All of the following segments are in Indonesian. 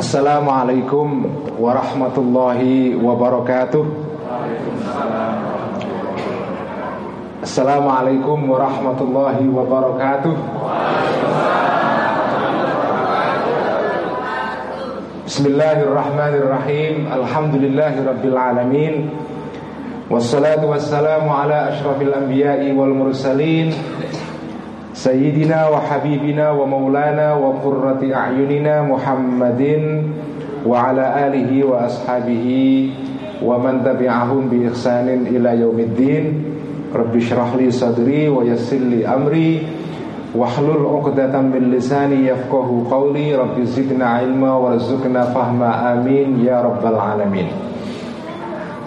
Assalamualaikum warahmatullahi wabarakatuh. Assalamualaikum warahmatullahi wabarakatuh. Bismillahirrahmanirrahim. Alhamdulillahi rabbil alamin. Wassalatu wassalamu ala ashrafil anbiya'i wal mursalin Wa qurrati a'yunina Muhammadin Wa ala alihi wa ashabihi Wa man tabi'ahum bi ihsanin ila yaumiddin. Rabbi syrahli sadri wa yassirli amri Wahlul uqdatan min lisani yafqahu qawli. Rabbi zidna ilma warzuqna fahma. Amin Ya Rabbal Alamin.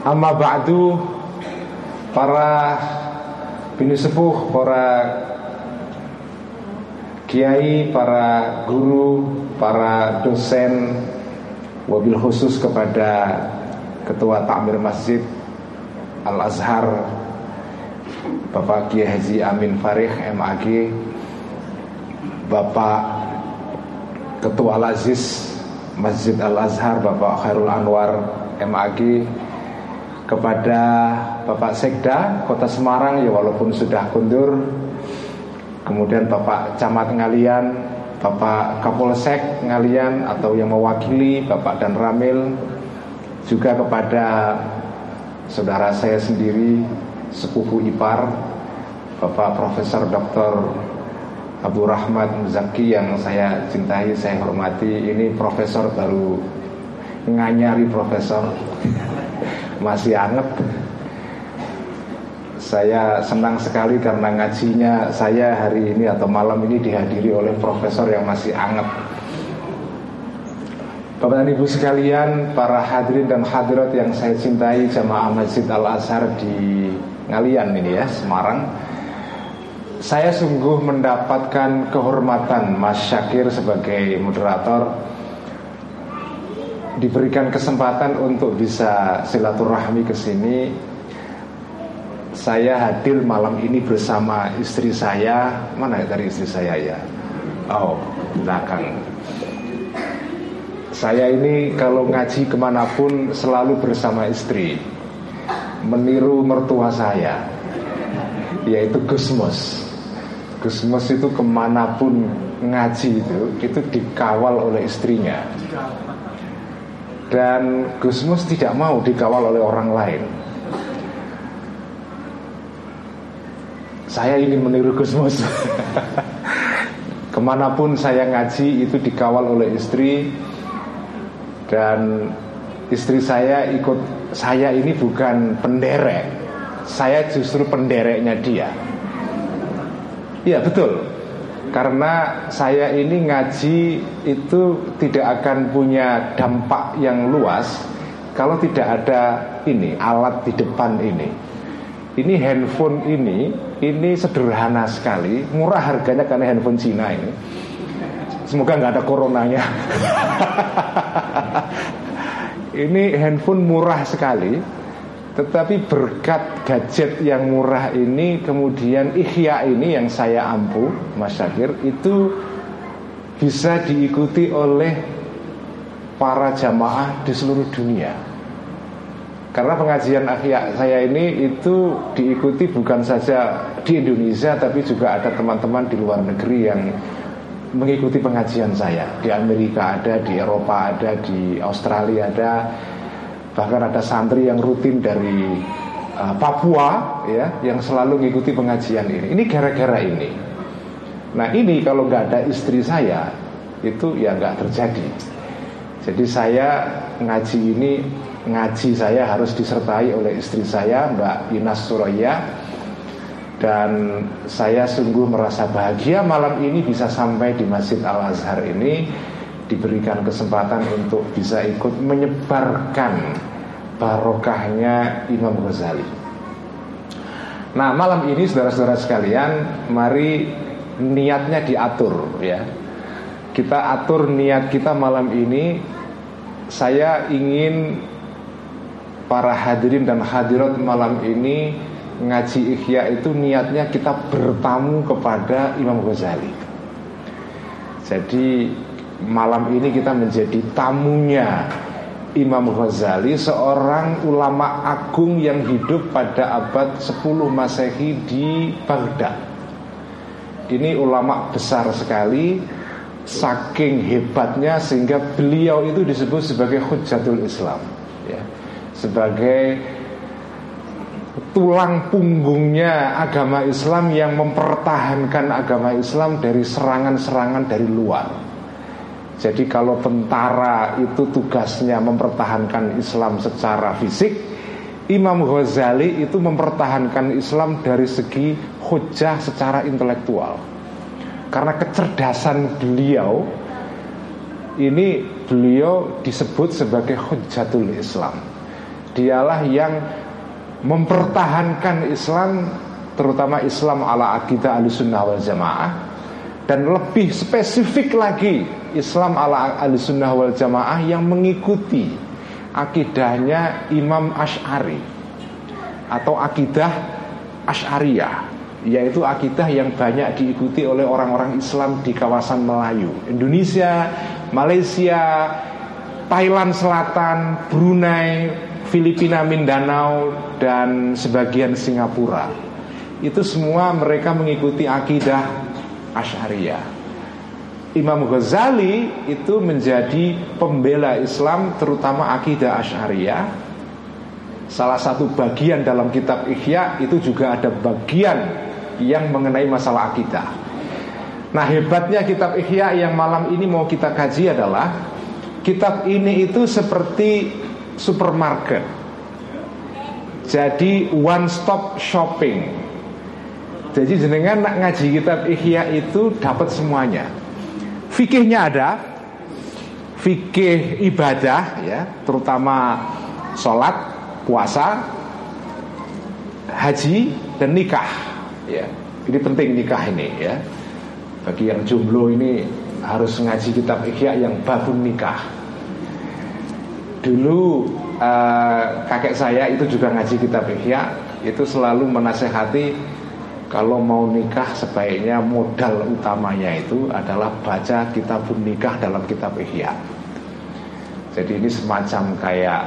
Amma ba'du Para bini sepuh, para kiai, para guru, para dosen Wabil khusus kepada Ketua Takmir Masjid Al-Azhar Bapak Kiai Haji Amin Farih MAG Bapak Ketua Lazis Masjid Al-Azhar Bapak Khairul Anwar MAG kepada Bapak Sekda Kota Semarang ya walaupun sudah kundur kemudian Bapak Camat Ngalian Bapak Kapolsek Ngalian atau yang mewakili Bapak dan Ramil juga kepada saudara saya sendiri sepupu ipar Bapak Profesor Dr. Abu Rahmat Muzaki yang saya cintai, saya hormati Ini profesor baru nganyari profesor Masih anget Saya senang sekali karena ngajinya saya hari ini atau malam ini dihadiri oleh profesor yang masih anget. Bapak dan Ibu sekalian, para hadirin dan hadirat yang saya cintai Jamaah Masjid Al-Azhar di Ngalian ini ya, Semarang. Saya sungguh mendapatkan kehormatan Mas Syakir sebagai moderator. Diberikan kesempatan untuk bisa silaturahmi ke sini Saya hadir malam ini bersama istri saya. Mana ya dari istri saya ya? Oh, belakang. Saya ini kalau ngaji ke mana pun selalu bersama istri. Meniru mertua saya Yaitu Gusmus Gusmus itu ke mana pun ngaji itu Itu dikawal oleh istrinya. Dan Gusmus tidak mau dikawal oleh orang lain Saya ingin meniru Gusmus Ke mana pun saya ngaji itu dikawal oleh istri. Dan istri saya ikut Saya ini bukan penderek. Saya justru pendereknya dia. Iya betul. Karena saya ini ngaji itu tidak akan punya dampak yang luas Kalau tidak ada ini alat di depan ini Ini handphone ini Ini sederhana sekali. Murah harganya karena handphone Cina ini. Semoga nggak ada coronanya. Ini handphone murah sekali tetapi berkat gadget yang murah ini Kemudian ikhya ini yang saya ampu Mas Syakir Itu bisa diikuti oleh para jamaah di seluruh dunia Karena pengajian ikhya saya ini itu diikuti bukan saja di Indonesia Tapi juga ada teman-teman di luar negeri yang mengikuti pengajian saya Di Amerika ada, di Eropa ada, di Australia ada Bahkan ada santri yang rutin dari uh, Papua ya yang selalu mengikuti pengajian ini. Ini gara-gara ini. Nah ini kalau nggak ada istri saya itu ya nggak terjadi. Jadi saya ngaji ini ngaji saya harus disertai oleh istri saya Mbak Inas Suraya dan saya sungguh merasa bahagia malam ini bisa sampai di Masjid Al Azhar ini diberikan kesempatan untuk bisa ikut menyebarkan barokahnya Imam Ghazali. Nah malam ini saudara-saudara sekalian Mari niatnya diatur ya Kita atur niat kita malam ini Saya ingin Para hadirin dan hadirat malam ini Ngaji ikhya itu niatnya kita bertamu kepada Imam Ghazali Jadi malam ini kita menjadi tamunya Imam Ghazali seorang ulama agung yang hidup pada abad 10 Masehi di Baghdad. Ini ulama besar sekali saking hebatnya sehingga beliau itu disebut sebagai Hujatul Islam. Sebagai tulang punggungnya agama Islam yang mempertahankan agama Islam dari serangan-serangan dari luar. Jadi kalau tentara itu tugasnya mempertahankan Islam secara fisik Imam Ghazali itu mempertahankan Islam dari segi hujah secara intelektual Karena kecerdasan beliau Ini beliau disebut sebagai hujatul Islam Dialah yang mempertahankan Islam Terutama Islam ala akidah al-sunnah wal jamaah. Dan lebih spesifik lagi Islam ala al-sunnah wal jamaah yang mengikuti akidahnya Imam Ash'ari atau akidah Ash'ariyah yaitu akidah yang banyak diikuti oleh orang-orang Islam di kawasan Melayu Indonesia, Malaysia, Thailand Selatan, Brunei, Filipina Mindanao dan sebagian Singapura itu semua mereka mengikuti akidah Ash'ariyah Imam Ghazali itu menjadi pembela Islam terutama akidah Asy'ariyah. Salah satu bagian dalam kitab Ihya itu juga ada bagian yang mengenai masalah akidah. Nah, hebatnya kitab Ihya yang malam ini mau kita kaji adalah kitab ini itu seperti supermarket. Jadi one stop shopping. Jadi jenengan nak ngaji kitab Ihya itu dapat semuanya. Fikihnya ada. Fikih ibadah ya Terutama sholat, puasa Haji dan nikah ya. Ini penting nikah ini ya. Bagi yang jomblo ini Harus ngaji kitab ikhya yang babun nikah Dulu uh, kakek saya itu juga ngaji kitab ikhya Itu selalu menasehati kalau mau nikah sebaiknya modal utamanya itu adalah baca kitab nikah dalam kitab Ihya. Jadi ini semacam kayak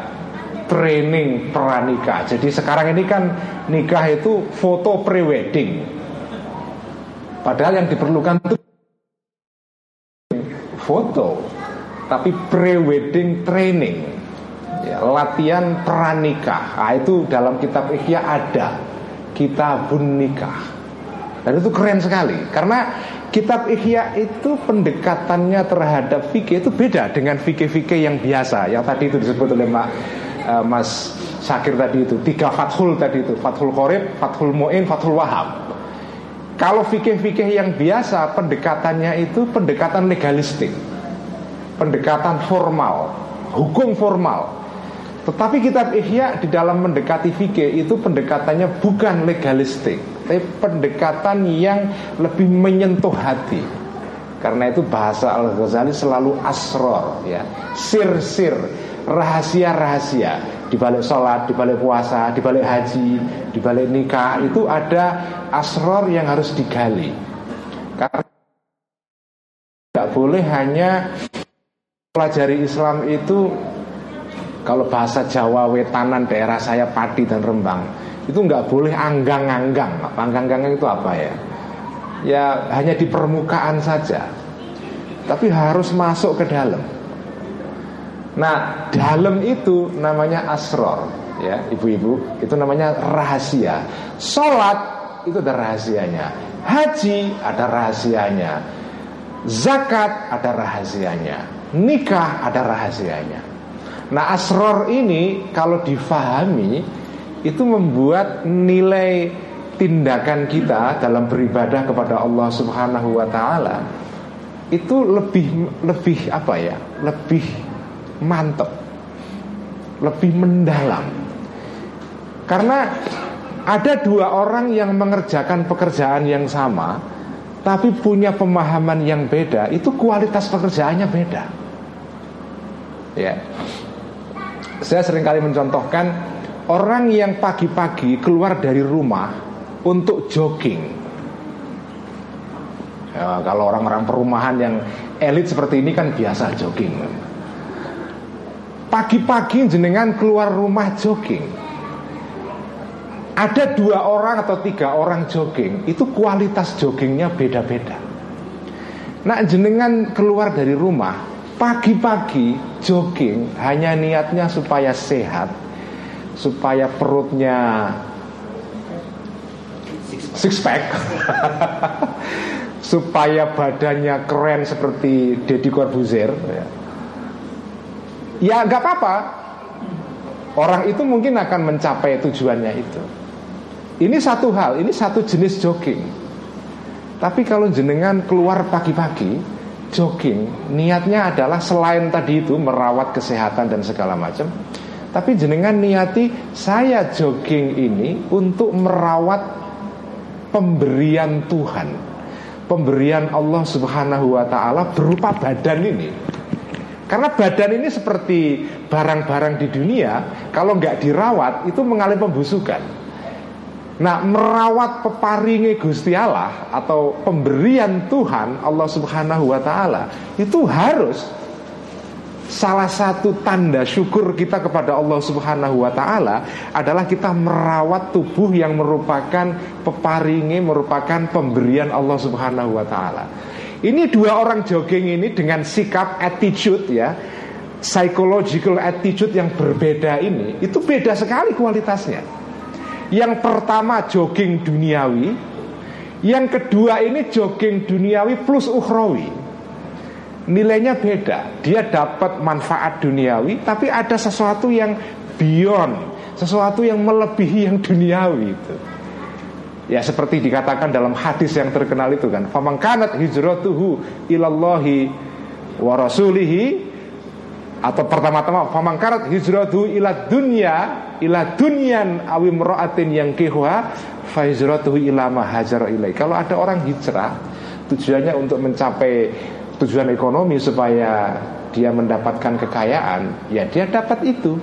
training pranikah. Jadi sekarang ini kan nikah itu foto prewedding. Padahal yang diperlukan itu foto, tapi prewedding training. Ya, latihan pranikah. Nah, itu dalam kitab Ihya ada kitabun nikah. Dan itu keren sekali Karena kitab Ihya itu pendekatannya terhadap fikih itu beda dengan fikih-fikih yang biasa. Yang tadi itu disebut oleh Mak, uh, Mas Syakir tadi itu. Tiga Fathul tadi itu. Fathul Qorib, Fathul Mu'in, Fathul Wahab. Kalau fikih-fikih yang biasa pendekatannya itu pendekatan legalistik. Pendekatan formal. Hukum formal tetapi kitab Ihya di dalam mendekati fikih itu pendekatannya bukan legalistik tapi pendekatan yang lebih menyentuh hati. Karena itu bahasa Al Ghazali selalu asror ya. Sir-sir rahasia-rahasia. Di balik sholat, di balik puasa, di balik haji, di balik nikah itu ada asror yang harus digali. Karena tidak boleh hanya pelajari Islam itu kalau bahasa Jawa wetanan daerah saya Padi dan Rembang itu nggak boleh anggang-anggang. Anggang-anggang itu apa ya? Ya hanya di permukaan saja. Tapi harus masuk ke dalam. Nah, dalam itu namanya asror, ya, ibu-ibu, itu namanya rahasia. Salat itu ada rahasianya. Haji ada rahasianya. Zakat ada rahasianya. Nikah ada rahasianya. Nah, asror ini kalau difahami itu membuat nilai tindakan kita dalam beribadah kepada Allah Subhanahu wa taala itu lebih lebih apa ya? Lebih mantap. Lebih mendalam. Karena ada dua orang yang mengerjakan pekerjaan yang sama tapi punya pemahaman yang beda, itu kualitas pekerjaannya beda. Ya. Saya sering kali mencontohkan Orang yang pagi-pagi keluar dari rumah untuk jogging. Ya, Kalau orang-orang perumahan yang elit seperti ini kan biasa jogging. Pagi-pagi jenengan keluar rumah jogging. Ada dua orang atau tiga orang jogging Itu kualitas joggingnya beda-beda. Nah jenengan keluar dari rumah Pagi-pagi jogging hanya niatnya supaya sehat Supaya perutnya six pack Supaya badannya keren seperti Deddy Corbuzier ya. Ya nggak apa-apa. Orang itu mungkin akan mencapai tujuannya itu. Ini satu hal ini satu jenis jogging. Tapi kalau jenengan keluar pagi-pagi jogging niatnya adalah selain tadi itu merawat kesehatan dan segala macam tapi jenengan niati saya jogging ini untuk merawat pemberian Tuhan. Pemberian Allah Subhanahu wa taala berupa badan ini. Karena badan ini seperti barang-barang di dunia Kalau nggak dirawat itu mengalami pembusukan Nah merawat peparingi Gusti Allah Atau pemberian Tuhan Allah subhanahu wa ta'ala Itu harus Salah satu tanda syukur kita kepada Allah subhanahu wa ta'ala Adalah kita merawat tubuh yang merupakan peparingi Merupakan pemberian Allah subhanahu wa ta'ala. Ini dua orang jogging ini dengan sikap attitude ya Psychological attitude yang berbeda ini Itu beda sekali kualitasnya Yang pertama jogging duniawi. Yang kedua ini jogging duniawi plus ukhrawi. Nilainya beda. Dia dapat manfaat duniawi Tapi ada sesuatu yang beyond Sesuatu yang melebihi yang duniawi itu. Ya seperti dikatakan dalam hadis yang terkenal itu kan Famangkanat hijratuhu ilallahi wa rasulihi Atau pertama-tama Famangkanat hijratuhu ila dunya Ila dunyan awim ro'atin yang kihuha Fahijratuhu ila mahajar ilai Kalau ada orang hijrah Tujuannya untuk mencapai tujuan ekonomi Supaya dia mendapatkan kekayaan Ya dia dapat itu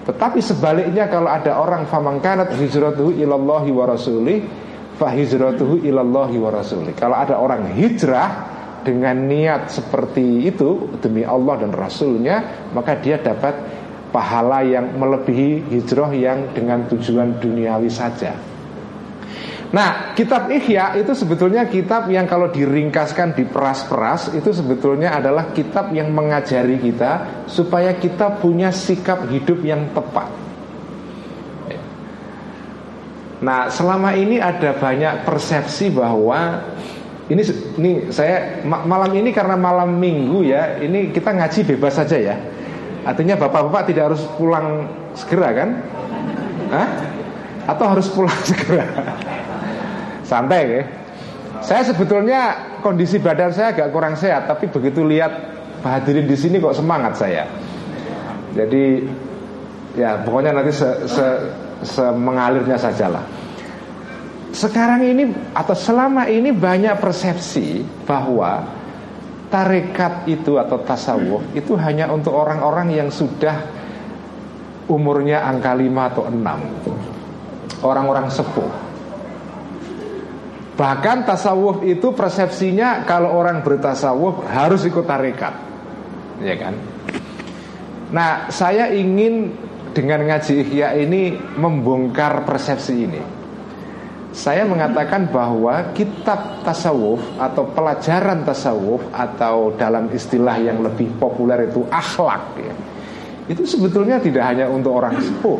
tetapi sebaliknya kalau ada orang famangkanat hijratuhu ilallahi wa rasulih hijratuhu ilallahi wa rasulih. Kalau ada orang hijrah dengan niat seperti itu demi Allah dan Rasulnya maka dia dapat pahala yang melebihi hijrah yang dengan tujuan duniawi saja. Nah, kitab Ihya itu sebetulnya kitab yang kalau diringkaskan di peras-peras itu sebetulnya adalah kitab yang mengajari kita supaya kita punya sikap hidup yang tepat. Nah, selama ini ada banyak persepsi bahwa ini ini saya malam ini karena malam Minggu ya, ini kita ngaji bebas saja ya. Artinya bapak-bapak tidak harus pulang segera kan? Hah? Atau harus pulang segera? santai ya. Saya sebetulnya kondisi badan saya agak kurang sehat, tapi begitu lihat hadirin di sini kok semangat saya. Jadi ya pokoknya nanti se, se, se mengalirnya sajalah. Sekarang ini atau selama ini banyak persepsi bahwa tarekat itu atau tasawuf itu hanya untuk orang-orang yang sudah umurnya angka 5 atau 6 Orang-orang sepuh Bahkan tasawuf itu persepsinya kalau orang bertasawuf harus ikut tarekat. Ya kan? Nah, saya ingin dengan ngaji Ihya ini membongkar persepsi ini. Saya mengatakan bahwa kitab tasawuf atau pelajaran tasawuf atau dalam istilah yang lebih populer itu akhlak ya. Itu sebetulnya tidak hanya untuk orang sepuh,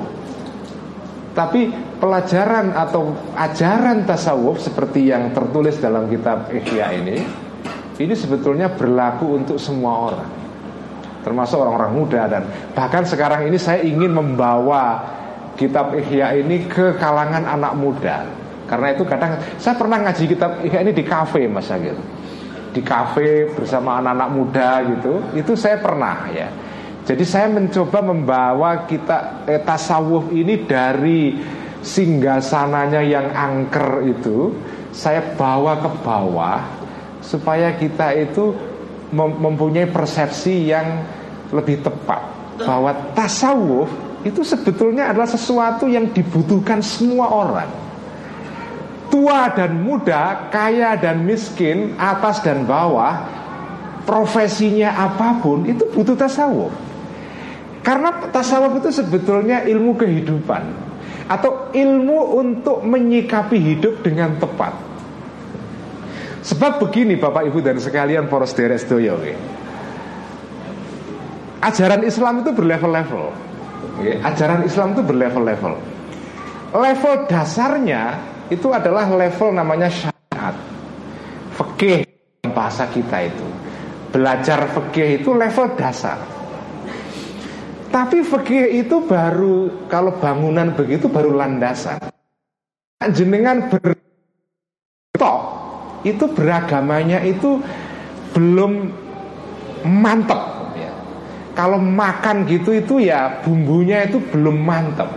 tapi pelajaran atau ajaran tasawuf seperti yang tertulis dalam kitab Ihya ini Ini sebetulnya berlaku untuk semua orang Termasuk orang-orang muda dan bahkan sekarang ini saya ingin membawa kitab Ihya ini ke kalangan anak muda Karena itu kadang saya pernah ngaji kitab Ihya ini di kafe mas Agil Di kafe bersama anak-anak muda gitu Itu saya pernah ya. Jadi saya mencoba membawa kita eh, tasawuf ini dari singgah sananya yang angker itu saya bawa ke bawah supaya kita itu mempunyai persepsi yang lebih tepat. Bahwa tasawuf itu sebetulnya adalah sesuatu yang dibutuhkan semua orang. Tua dan muda, kaya dan miskin, atas dan bawah, profesinya apa pun itu butuh tasawuf. Karena tasawuf itu sebetulnya ilmu kehidupan atau ilmu untuk menyikapi hidup dengan tepat. Sebab begini Bapak Ibu dan sekalian poros deres doyo Ajaran Islam itu berlevel-level Ajaran Islam itu berlevel-level Level dasarnya itu adalah level namanya syariat. Fikih bahasa kita itu. Belajar fikih itu level dasar. Tapi fikih itu baru Kalau bangunan begitu baru landasan. Jenengan bertok Itu beragamanya itu Belum mantep. Kalau makan gitu itu ya Bumbunya itu belum mantep.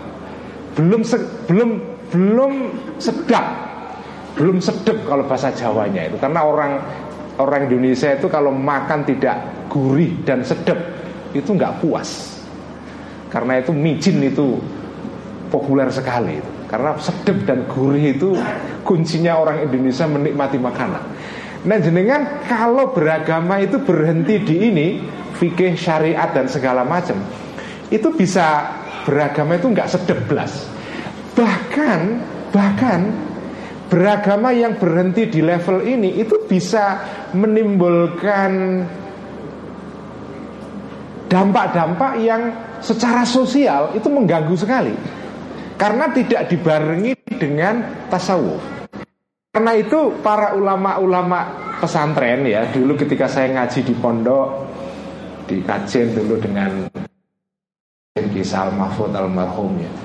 Belum se belum belum sedap. Belum sedap kalau bahasa Jawanya itu. Karena orang orang Indonesia itu kalau makan tidak gurih dan sedap itu nggak puas. Karena itu micin itu populer sekali karena sedap dan gurih itu kuncinya orang Indonesia menikmati makanan. Nah jenengan kalau beragama itu berhenti di ini fikih syariat dan segala macam itu bisa beragama itu nggak sedap belas bahkan bahkan beragama yang berhenti di level ini itu bisa menimbulkan dampak-dampak yang secara sosial itu mengganggu sekali karena tidak dibarengi dengan tasawuf. Karena itu para ulama-ulama pesantren ya dulu ketika saya ngaji di pondok di kajian dulu dengan Kisah Mahfud almarhum ya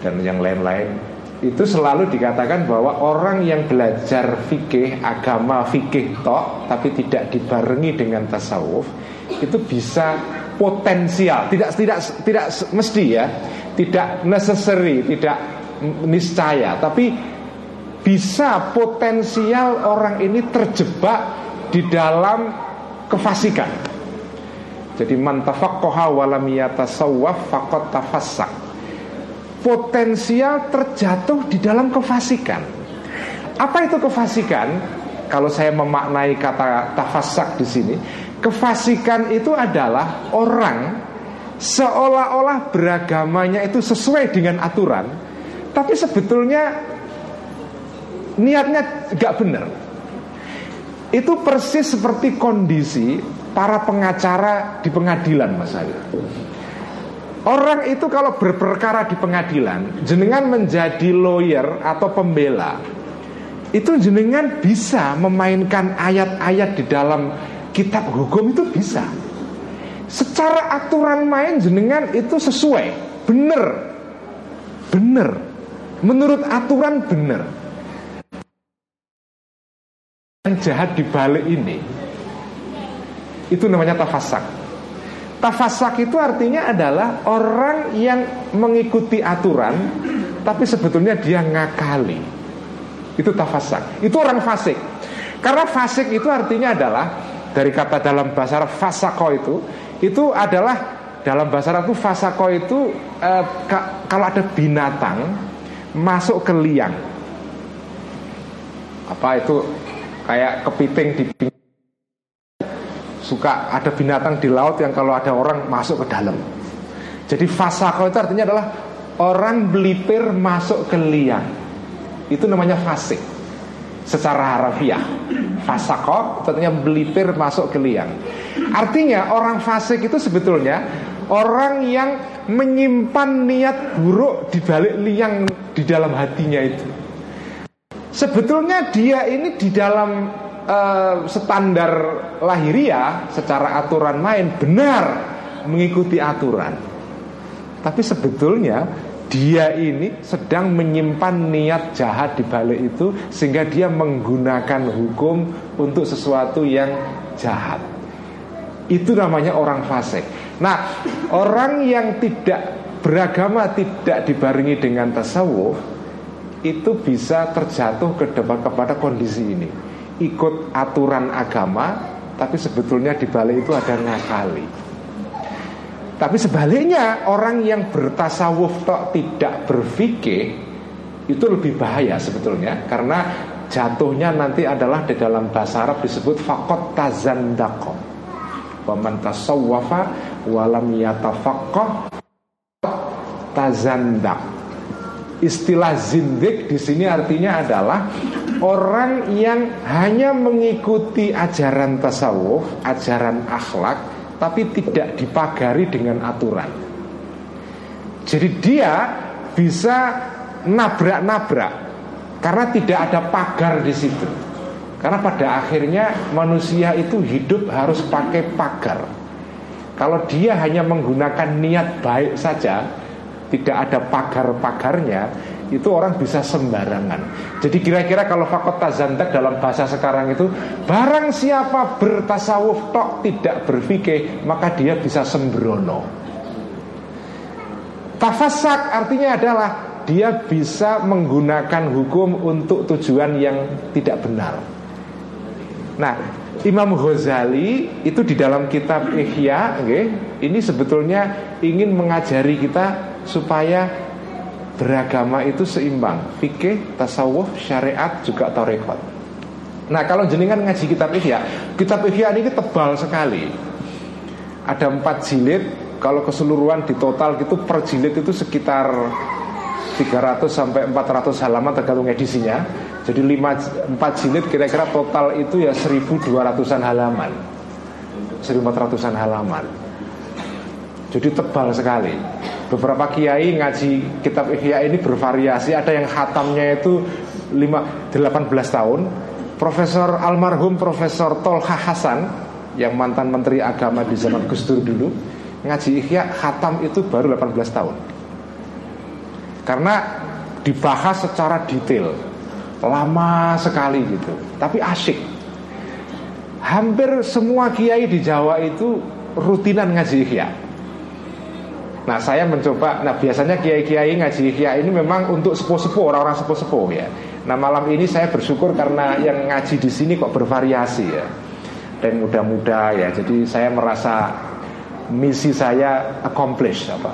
dan yang lain-lain. Itu selalu dikatakan bahwa orang yang belajar fikih agama fikih tok tapi tidak dibarengi dengan tasawuf itu bisa potensial. Tidak tidak tidak mesti ya. Tidak necessary tidak niscaya. Tapi bisa potensial orang ini terjebak di dalam kefasikan. Jadi man tafaqaha wa lam yatasawwaf faqad tafassak potensial terjatuh di dalam kefasikan. Apa itu kefasikan? Kalau saya memaknai kata tafasak di sini, kefasikan itu adalah orang seolah-olah beragamanya itu sesuai dengan aturan, tapi sebetulnya niatnya nggak benar. Itu persis seperti kondisi para pengacara di pengadilan, Mas Ayu. Orang itu kalau berperkara di pengadilan Jenengan menjadi lawyer atau pembela Itu jenengan bisa memainkan ayat-ayat di dalam kitab hukum itu bisa. Secara aturan main jenengan itu sesuai Bener. Bener. Menurut aturan bener. Yang jahat di balik ini Itu namanya tafasak Tafasak itu artinya adalah orang yang mengikuti aturan tapi sebetulnya dia ngakali. Itu tafasak. Itu orang fasik. Karena fasik itu artinya adalah dari kata dalam bahasa Arab fasako itu itu adalah dalam bahasa Arab itu fasako itu eh, kalau ada binatang masuk ke liang. Apa itu kayak kepiting di suka ada binatang di laut yang kalau ada orang masuk ke dalam. Jadi fasako itu artinya adalah orang belipir masuk ke liang. Itu namanya fasik. Secara harafiah. Fasako itu artinya belipir masuk ke liang. Artinya orang fasik itu sebetulnya orang yang menyimpan niat buruk di balik liang di dalam hatinya itu. Sebetulnya dia ini di dalam uh, standar lahiria secara aturan main benar mengikuti aturan. Tapi sebetulnya dia ini sedang menyimpan niat jahat di balik itu sehingga dia menggunakan hukum untuk sesuatu yang jahat. Itu namanya orang fasik. Nah, orang yang tidak beragama tidak dibarengi dengan tasawuf itu bisa terjatuh ke depan kepada kondisi ini ikut aturan agama tapi sebetulnya di balik itu ada ngakali. Tapi sebaliknya orang yang bertasawuf tok tidak berfikih itu lebih bahaya sebetulnya karena jatuhnya nanti adalah di dalam bahasa Arab disebut fakot tazandako waman tasawwafa walam yatafaqqah tazandak istilah zindik di sini artinya adalah orang yang hanya mengikuti ajaran tasawuf, ajaran akhlak, tapi tidak dipagari dengan aturan. Jadi dia bisa nabrak-nabrak karena tidak ada pagar di situ. Karena pada akhirnya manusia itu hidup harus pakai pagar. Kalau dia hanya menggunakan niat baik saja, tidak ada pagar-pagarnya, itu orang bisa sembarangan. Jadi kira-kira kalau fakot tazandak dalam bahasa sekarang itu barang siapa bertasawuf tok tidak berfikih maka dia bisa sembrono. Tafasak artinya adalah dia bisa menggunakan hukum untuk tujuan yang tidak benar. Nah, Imam Ghazali itu di dalam kitab Ihya, okay, ini sebetulnya ingin mengajari kita supaya beragama itu seimbang. Fikih, tasawuf, syariat juga tarekat. Nah kalau jenengan ngaji kitab Ihya kitab Ihya ini tebal sekali. Ada empat jilid kalau keseluruhan di total itu per jilid itu sekitar 300 sampai 400 halaman tergantung edisinya. Jadi 5, 4 jilid kira-kira total itu ya 1200an halaman. 1400an halaman. Jadi tebal sekali Beberapa kiai ngaji kitab Ihya ini bervariasi. Ada yang khatamnya itu 5, 18 tahun. Profesor almarhum Profesor Tolha Hasan Yang mantan Menteri Agama di zaman Gus Dur dulu Ngaji Ihya khatam itu baru 18 tahun. Karena dibahas secara detail Lama sekali gitu Tapi asyik. Hampir semua kiai di Jawa itu rutinan ngaji Ihya Nah saya mencoba, nah biasanya kiai-kiai ngaji ihya ini memang untuk sepuh-sepuh orang-orang sepuh-sepuh ya. Nah malam ini saya bersyukur karena yang ngaji di sini kok bervariasi ya dan muda-muda ya. Jadi saya merasa misi saya accomplish apa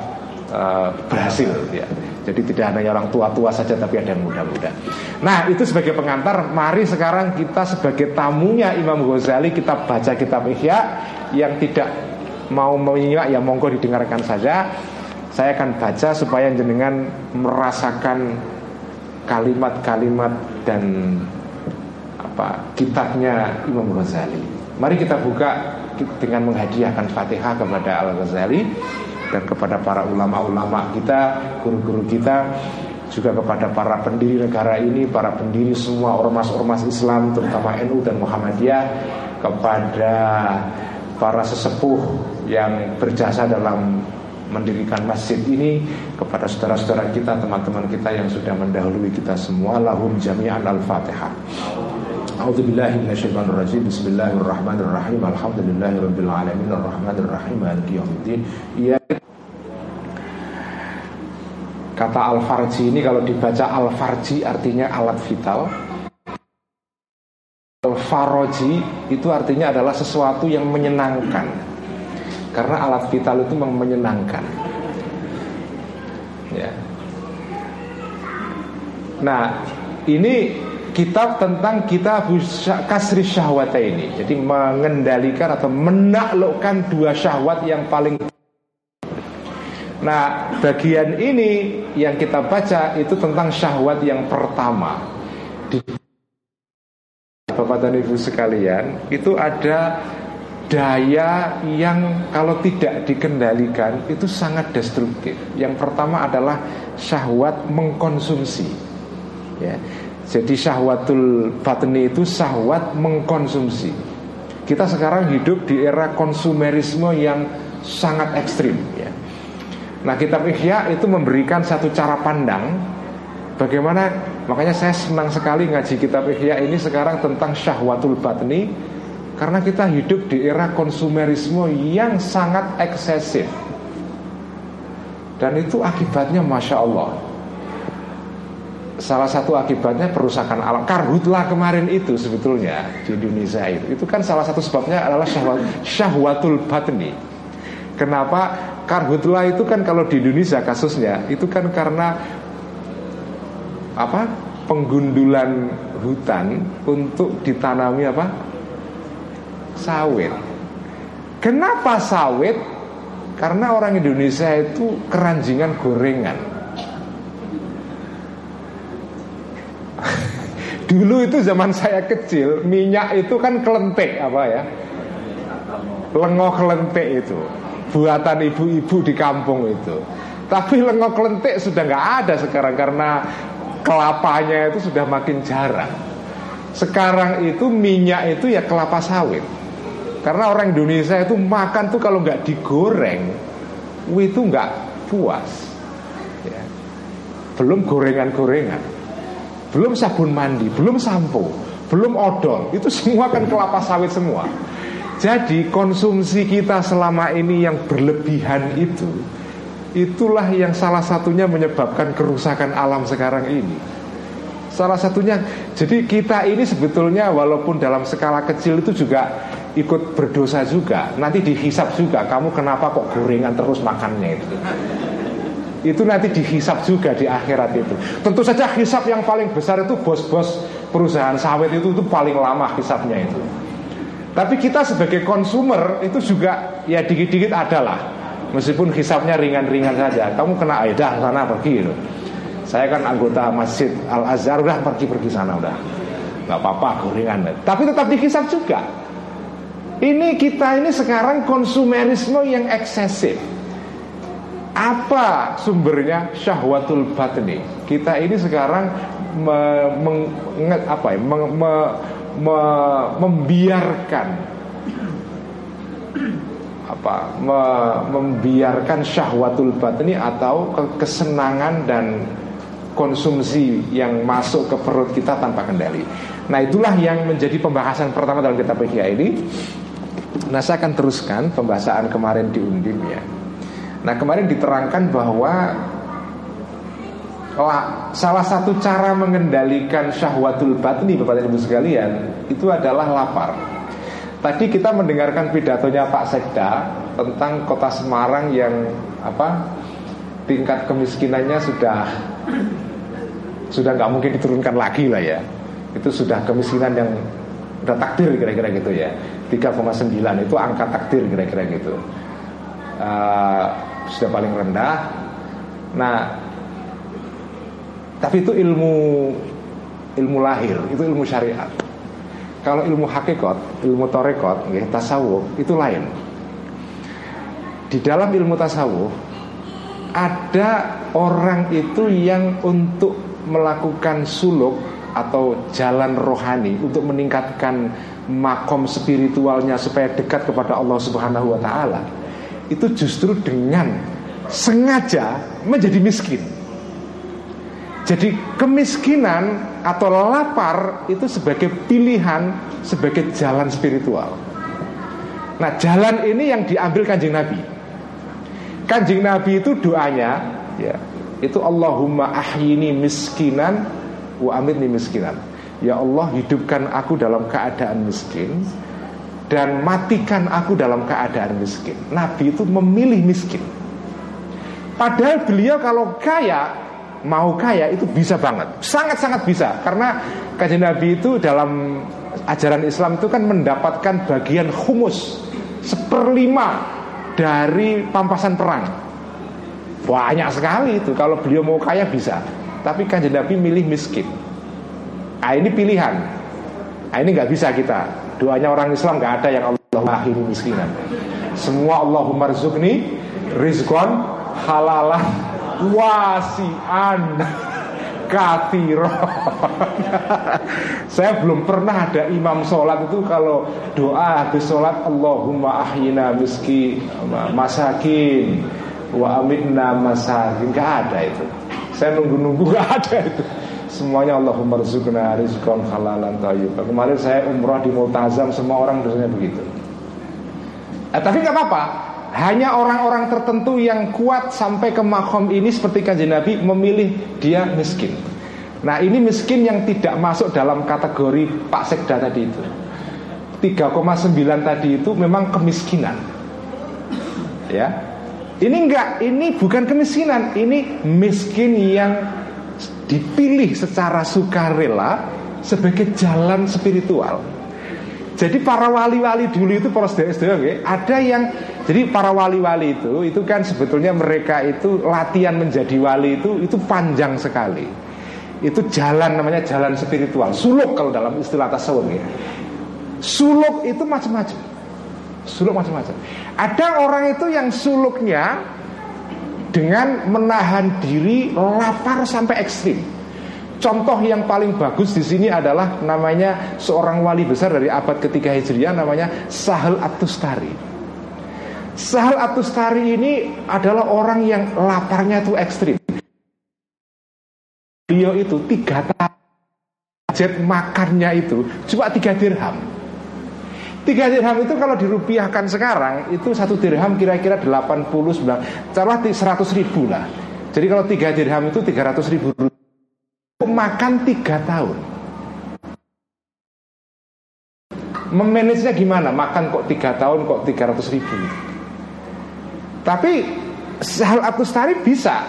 uh, berhasil ya. Jadi tidak hanya orang tua-tua saja tapi ada yang muda-muda. Nah itu sebagai pengantar, mari sekarang kita sebagai tamunya Imam Ghazali kita baca kitab Ihya yang tidak mau menyimak ya monggo didengarkan saja. Saya akan baca supaya jenengan merasakan kalimat-kalimat dan apa kitabnya Imam Ghazali. Mari kita buka dengan menghadiahkan Fatihah kepada Al Ghazali dan kepada para ulama-ulama kita, guru-guru kita, juga kepada para pendiri negara ini, para pendiri semua ormas-ormas Islam, terutama NU dan Muhammadiyah, kepada para sesepuh yang berjasa dalam mendirikan masjid ini kepada saudara-saudara kita, teman-teman kita yang sudah mendahului kita semua. Lahum jami'an al-fatihah. A'udzu billahi minasyaitonir rajim. Bismillahirrahmanirrahim. Alhamdulillahirabbil alamin. Arrahmanirrahim. Maliki yaumiddin. Ya Kata al-farji ini kalau dibaca al-farji artinya alat vital. Faroji itu artinya adalah sesuatu yang menyenangkan Karena alat vital itu menyenangkan. Ya. Nah ini kitab tentang kita kasri syahwat ini. Jadi mengendalikan atau menaklukkan dua syahwat yang paling Nah bagian ini yang kita baca itu tentang syahwat yang pertama. Bapak dan Ibu sekalian, itu ada daya yang kalau tidak dikendalikan itu sangat destruktif. Yang pertama adalah syahwat mengkonsumsi. Ya. Jadi syahwatul batni itu syahwat mengkonsumsi. Kita sekarang hidup di era konsumerisme yang sangat ekstrim. Ya. Nah kitab Ihya itu memberikan satu cara pandang Bagaimana makanya saya senang sekali ngaji kitab Ihya ini sekarang tentang syahwatul batni karena kita hidup di era konsumerisme yang sangat eksesif. Dan itu akibatnya masya Allah salah satu akibatnya perusakan alam. Karhutlah kemarin itu sebetulnya di Indonesia itu. Itu kan salah satu sebabnya adalah syahwat, syahwatul batni. Kenapa? Karhutlah itu kan kalau di Indonesia kasusnya itu kan karena apa? Penggundulan hutan untuk ditanami apa sawit. Kenapa sawit? Karena orang Indonesia itu keranjingan gorengan. Dulu itu zaman saya kecil minyak itu kan kelentek apa ya? Lengoh kelentek itu buatan ibu-ibu di kampung itu. Tapi lengoh kelentek sudah nggak ada sekarang karena kelapanya itu sudah makin jarang. Sekarang itu minyak itu ya kelapa sawit. Karena orang Indonesia itu makan tuh kalau nggak digoreng, itu nggak puas. Ya. Belum gorengan-gorengan, belum sabun mandi, belum sampo, belum odol, itu semua kan kelapa sawit semua. Jadi konsumsi kita selama ini yang berlebihan itu Itulah yang salah satunya menyebabkan kerusakan alam sekarang ini Salah satunya Jadi kita ini sebetulnya walaupun dalam skala kecil itu juga ikut berdosa juga Nanti dihisap juga Kamu kenapa kok gorengan terus makannya itu itu nanti dihisap juga di akhirat itu. Tentu saja hisap yang paling besar itu bos-bos perusahaan sawit itu itu paling lama hisapnya itu. Tapi kita sebagai konsumer itu juga ya dikit-dikit adalah Meskipun hisapnya ringan-ringan saja Kamu kena aidah sana pergi gitu. Saya kan anggota masjid Al-Azhar Udah pergi-pergi sana udah Gak apa-apa gorengan Tapi tetap dihisap juga Ini kita ini sekarang konsumerisme yang eksesif. Apa sumbernya? Syahwatul batni. Kita ini sekarang me, meng, apa ya, me, me, me, membiarkan. Apa? Me, membiarkan syahwatul batni atau kesenangan dan konsumsi yang masuk ke perut kita tanpa kendali. Nah itulah yang menjadi pembahasan pertama dalam kitab Ihya ini. Nah saya akan teruskan pembahasan kemarin di Undim ya. Nah kemarin diterangkan bahwa lah, salah satu cara mengendalikan syahwatul batni Bapak dan Ibu sekalian itu adalah lapar. Tadi kita mendengarkan pidatonya Pak Sekda tentang kota Semarang yang apa tingkat kemiskinannya sudah sudah nggak mungkin diturunkan lagi lah ya. Itu sudah kemiskinan yang udah takdir kira-kira gitu ya. 3,9 itu angka takdir kira-kira gitu. Uh, sudah paling rendah. Nah, tapi itu ilmu ilmu lahir, itu ilmu syariat. Kalau ilmu hakikat, ilmu torekot, ya, tasawuf itu lain. Di dalam ilmu tasawuf ada orang itu yang untuk melakukan suluk atau jalan rohani untuk meningkatkan makom spiritualnya supaya dekat kepada Allah Subhanahu wa taala. Itu justru dengan sengaja menjadi miskin. Jadi kemiskinan atau lapar itu sebagai pilihan sebagai jalan spiritual. Nah jalan ini yang diambil kanjeng Nabi. Kanjeng Nabi itu doanya ya itu Allahumma ahyini miskinan wa amitni miskinan. Ya Allah hidupkan aku dalam keadaan miskin dan matikan aku dalam keadaan miskin. Nabi itu memilih miskin. Padahal beliau kalau kaya mau kaya itu bisa banget, sangat-sangat bisa. Karena kajian Nabi itu dalam ajaran Islam itu kan mendapatkan bagian humus seperlima dari pampasan perang. Banyak sekali itu. Kalau beliau mau kaya bisa, tapi kajian Nabi milih miskin. Ah ini pilihan. Ah ini nggak bisa kita. Doanya orang Islam nggak ada yang Allah ini miskinan. Semua Allahumma rizukni rizkon halalah wasian katiro Saya belum pernah ada imam sholat itu kalau doa habis sholat Allahumma ahyina miski masakin wa amitna masakin Gak ada itu Saya nunggu-nunggu gak ada itu Semuanya Allahumma rizukna rizkon halalan tayyib Kemarin saya umrah di Multazam Semua orang dosanya begitu. Eh, Tapi gak apa-apa. Hanya orang-orang tertentu yang kuat sampai ke makom ini seperti kanjeng Nabi memilih dia miskin. Nah ini miskin yang tidak masuk dalam kategori Pak Sekda tadi itu. 3,9 tadi itu memang kemiskinan. Ya. Ini enggak, ini bukan kemiskinan. Ini miskin yang dipilih secara sukarela sebagai jalan spiritual. Jadi para wali-wali dulu itu para sedaya ada yang jadi para wali-wali itu itu kan sebetulnya mereka itu latihan menjadi wali itu itu panjang sekali. Itu jalan namanya jalan spiritual, suluk kalau dalam istilah tasawuf ya. Suluk itu macam-macam. Suluk macam-macam. Ada orang itu yang suluknya dengan menahan diri lapar sampai ekstrim. Contoh yang paling bagus di sini adalah namanya seorang wali besar dari abad ketiga Hijriah namanya Sahal Atustari. Sahal Atustari ini adalah orang yang laparnya itu ekstrim. Beliau itu tiga tahun makannya itu cuma tiga dirham. Tiga dirham itu kalau dirupiahkan sekarang itu satu dirham kira-kira 89 Taruhlah 100 ribu lah. Jadi kalau tiga dirham itu 300 ribu. Rupiah makan tiga tahun. Memanagenya gimana? Makan kok tiga tahun kok tiga ratus ribu. Tapi Sahal Atustari bisa.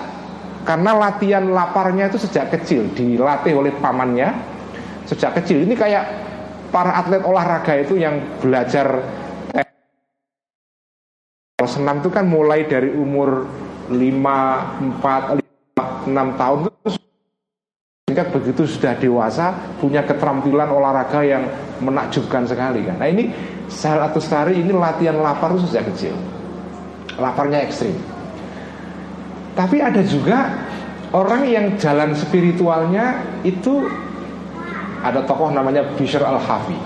Karena latihan laparnya itu sejak kecil Dilatih oleh pamannya Sejak kecil. Ini kayak para atlet olahraga itu yang belajar eh, Senam itu kan mulai dari umur 5, 4, 5, 6 tahun itu sehingga begitu sudah dewasa punya keterampilan olahraga yang menakjubkan sekali kan. Nah ini sel atau stari ini latihan lapar sejak kecil. Laparnya ekstrim. Tapi ada juga orang yang jalan spiritualnya itu ada tokoh namanya Bishr al-Hafi.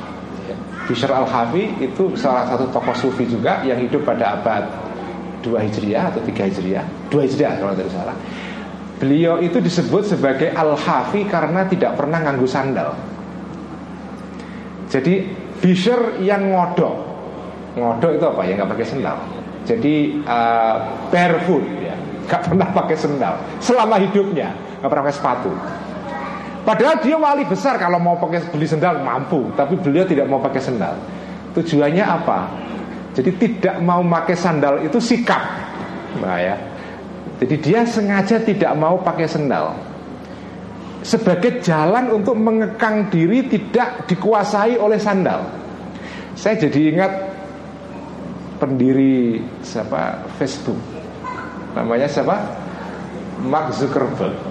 Bishr al-Hafi itu salah satu tokoh sufi juga yang hidup pada abad 2 Hijriah atau 3 Hijriah, 2 Hijriah kalau tidak salah. Beliau itu disebut sebagai Al-Hafi karena tidak pernah nganggu sandal. Jadi Bisher yang ngodok. Ngodok itu apa ya nggak pakai sandal. Jadi uh, barefoot ya, nggak pernah pakai sandal selama hidupnya, nggak pernah pakai sepatu. Padahal dia wali besar kalau mau pakai beli sandal mampu, tapi beliau tidak mau pakai sandal. Tujuannya apa? Jadi tidak mau pakai sandal itu sikap. Nah ya, jadi dia sengaja tidak mau pakai sendal Sebagai jalan untuk mengekang diri tidak dikuasai oleh sandal Saya jadi ingat pendiri siapa Facebook Namanya siapa? Mark Zuckerberg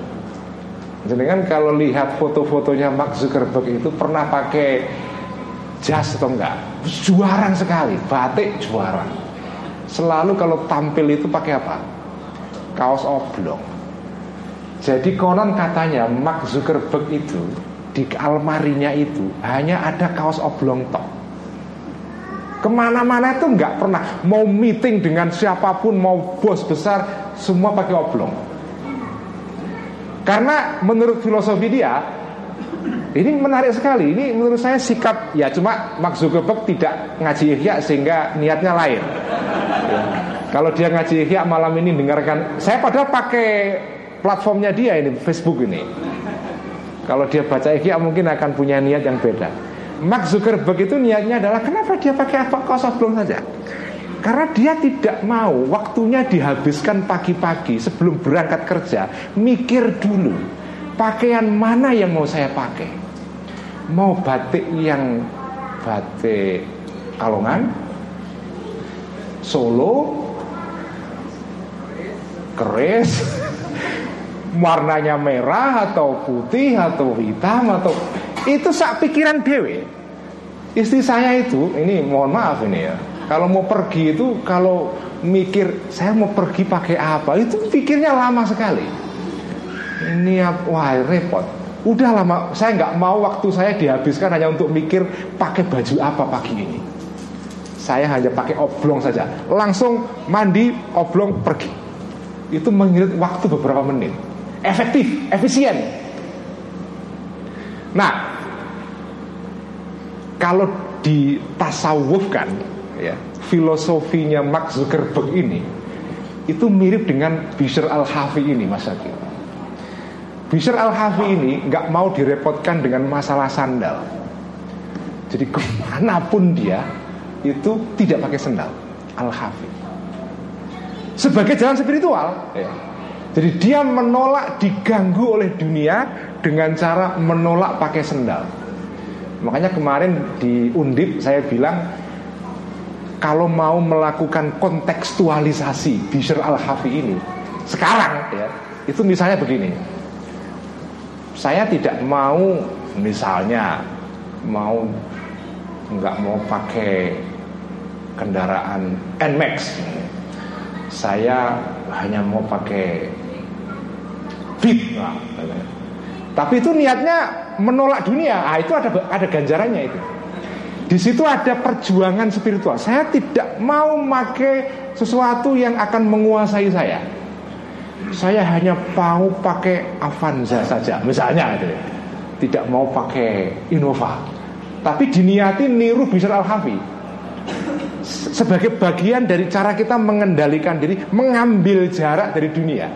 Jadi kan kalau lihat foto-fotonya Mark Zuckerberg itu pernah pakai jas atau enggak Juaran sekali, batik juaran Selalu kalau tampil itu pakai apa? kaos oblong. Jadi konon katanya Mark Zuckerberg itu di almarinya itu hanya ada kaos oblong tok. Ke mana-mana itu nggak pernah mau meeting dengan siapa pun mau bos besar semua pakai oblong. Karena menurut filosofi dia ini menarik sekali. Ini menurut saya sikap ya cuma Mark Zuckerberg tidak ngaji ihya sehingga niatnya lain. Ya. Kalau dia ngaji ihya malam ini dengarkan Saya padahal pakai platformnya dia ini Facebook ini Kalau dia baca ihya mungkin akan punya niat yang beda Mark Zuckerberg itu niatnya adalah Kenapa dia pakai apa belum saja Karena dia tidak mau Waktunya dihabiskan pagi-pagi Sebelum berangkat kerja Mikir dulu Pakaian mana yang mau saya pakai? Mau batik yang Batik Kalongan Solo keris warnanya merah atau putih atau hitam atau itu sak pikiran dewe istri saya itu ini mohon maaf ini ya kalau mau pergi itu kalau mikir saya mau pergi pakai apa? Itu pikirnya lama sekali. Ini wah repot. Udah lama saya nggak mau waktu saya dihabiskan hanya untuk mikir pakai baju apa pagi ini? Saya hanya pakai oblong saja. Langsung mandi oblong pergi. Itu mengirit waktu beberapa menit. Efektif, efisien. Nah, kalau ditasawufkan ya, filosofinya Mark Zuckerberg ini itu mirip dengan Bishr al-Hafi ini Mas Akil. Bishr al-Hafi ini nggak mau direpotkan dengan masalah sandal. Jadi ke mana pun dia itu tidak pakai sandal. Al-Hafi sebagai jalan spiritual. Ya. Jadi dia menolak diganggu oleh dunia dengan cara menolak pakai sendal. Makanya kemarin di Undip saya bilang kalau mau melakukan kontekstualisasi Bishr al-Hafi ini sekarang ya, itu misalnya begini. Saya tidak mau misalnya mau nggak mau pakai kendaraan Nmax. Saya hanya mau pakai Beat nah, tapi itu niatnya menolak dunia. Ah, itu ada ada ganjarannya itu di situ ada perjuangan spiritual. Saya tidak mau pakai sesuatu yang akan menguasai saya. Saya hanya mau pakai Avanza saja misalnya itu tidak mau pakai Innova. Tapi diniati niru Bishr al-Hafi. Sebagai bagian dari cara kita mengendalikan diri, mengambil jarak dari dunia.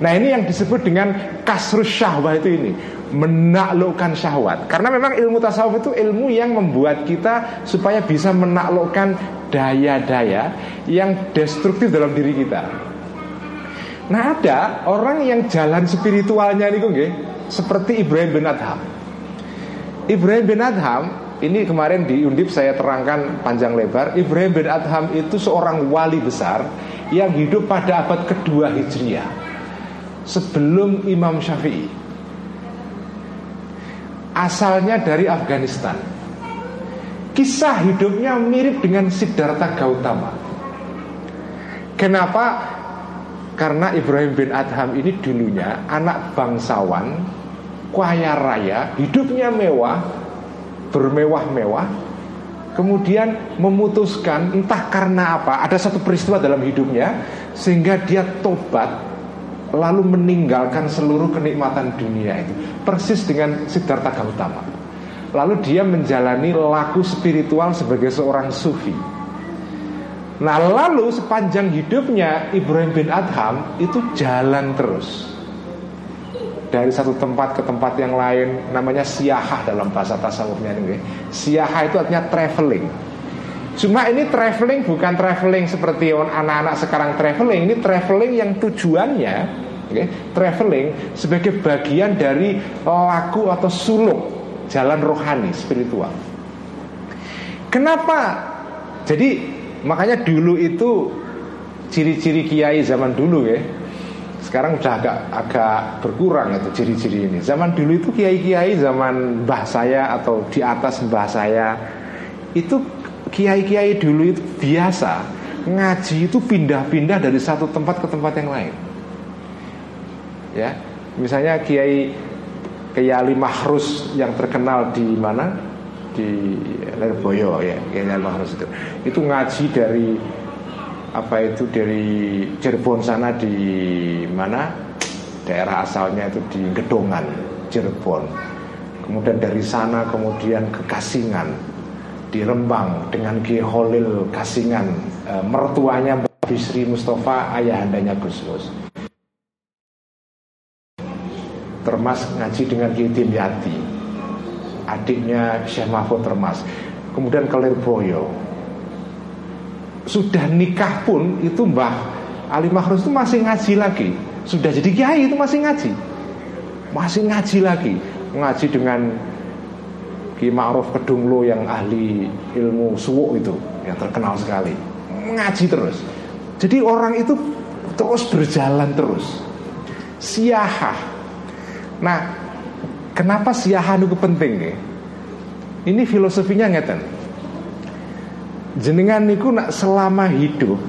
Nah ini yang disebut dengan kasrus syahwat itu ini Menaklukkan syahwat. Karena memang ilmu tasawuf itu ilmu yang membuat kita Supaya bisa menaklukkan daya-daya Yang destruktif dalam diri kita. Nah ada orang yang jalan spiritualnya ini okay? Seperti Ibrahim bin Adham. Ibrahim bin Adham ini kemarin di Undip saya terangkan panjang lebar Ibrahim bin Adham itu seorang wali besar Yang hidup pada abad kedua Hijriah Sebelum Imam Syafi'i. Asalnya dari Afghanistan. Kisah hidupnya mirip dengan Siddhartha Gautama. Kenapa? Karena Ibrahim bin Adham ini dulunya anak bangsawan Kaya raya, hidupnya mewah bermewah-mewah Kemudian memutuskan entah karena apa Ada satu peristiwa dalam hidupnya Sehingga dia tobat Lalu meninggalkan seluruh kenikmatan dunia itu Persis dengan Siddhartha Gautama. Lalu dia menjalani laku spiritual sebagai seorang sufi. Nah lalu sepanjang hidupnya Ibrahim bin Adham itu jalan terus. Dari satu tempat ke tempat yang lain namanya siahah dalam bahasa tasawufnya ini siahah itu artinya traveling cuma ini traveling bukan traveling seperti anak-anak sekarang traveling. Ini traveling yang tujuannya okay, traveling sebagai bagian dari laku atau suluk jalan rohani spiritual. Kenapa? Jadi makanya dulu itu ciri-ciri kiai zaman dulu ya sekarang udah agak agak berkurang itu ciri-ciri ini. Zaman dulu itu kiai-kiai zaman mbah saya atau di atas mbah saya itu kiai-kiai dulu itu biasa ngaji itu pindah-pindah dari satu tempat ke tempat yang lain. Ya, misalnya kiai Kiai Mahrus yang terkenal di mana? Di Lerboyo ya Kiai Mahrus itu. Itu ngaji dari apa itu dari Cirebon sana di mana? Daerah asalnya itu di Gedongan Cirebon. Kemudian dari sana kemudian ke Kasingan di Rembang dengan Ki Holil Kasingan. E, mertuanya Mbak Bisri Mustafa ayahandanya Gus Mus Termas ngaji dengan Ki Dimyati. Adiknya Syekh Mahfud Termas. Kemudian ke Lirboyo sudah nikah pun itu Mbah Ali Mahrus itu masih ngaji lagi. Sudah jadi kiai itu masih ngaji. Masih ngaji lagi. Ngaji dengan Ki Ma'ruf Kedunglo yang ahli ilmu suwuk itu yang terkenal sekali ngaji terus. Jadi orang itu terus berjalan terus. Siahah. Nah kenapa siahah itu penting nih ini filosofinya ngeten. Jenengan niku nak selama hidup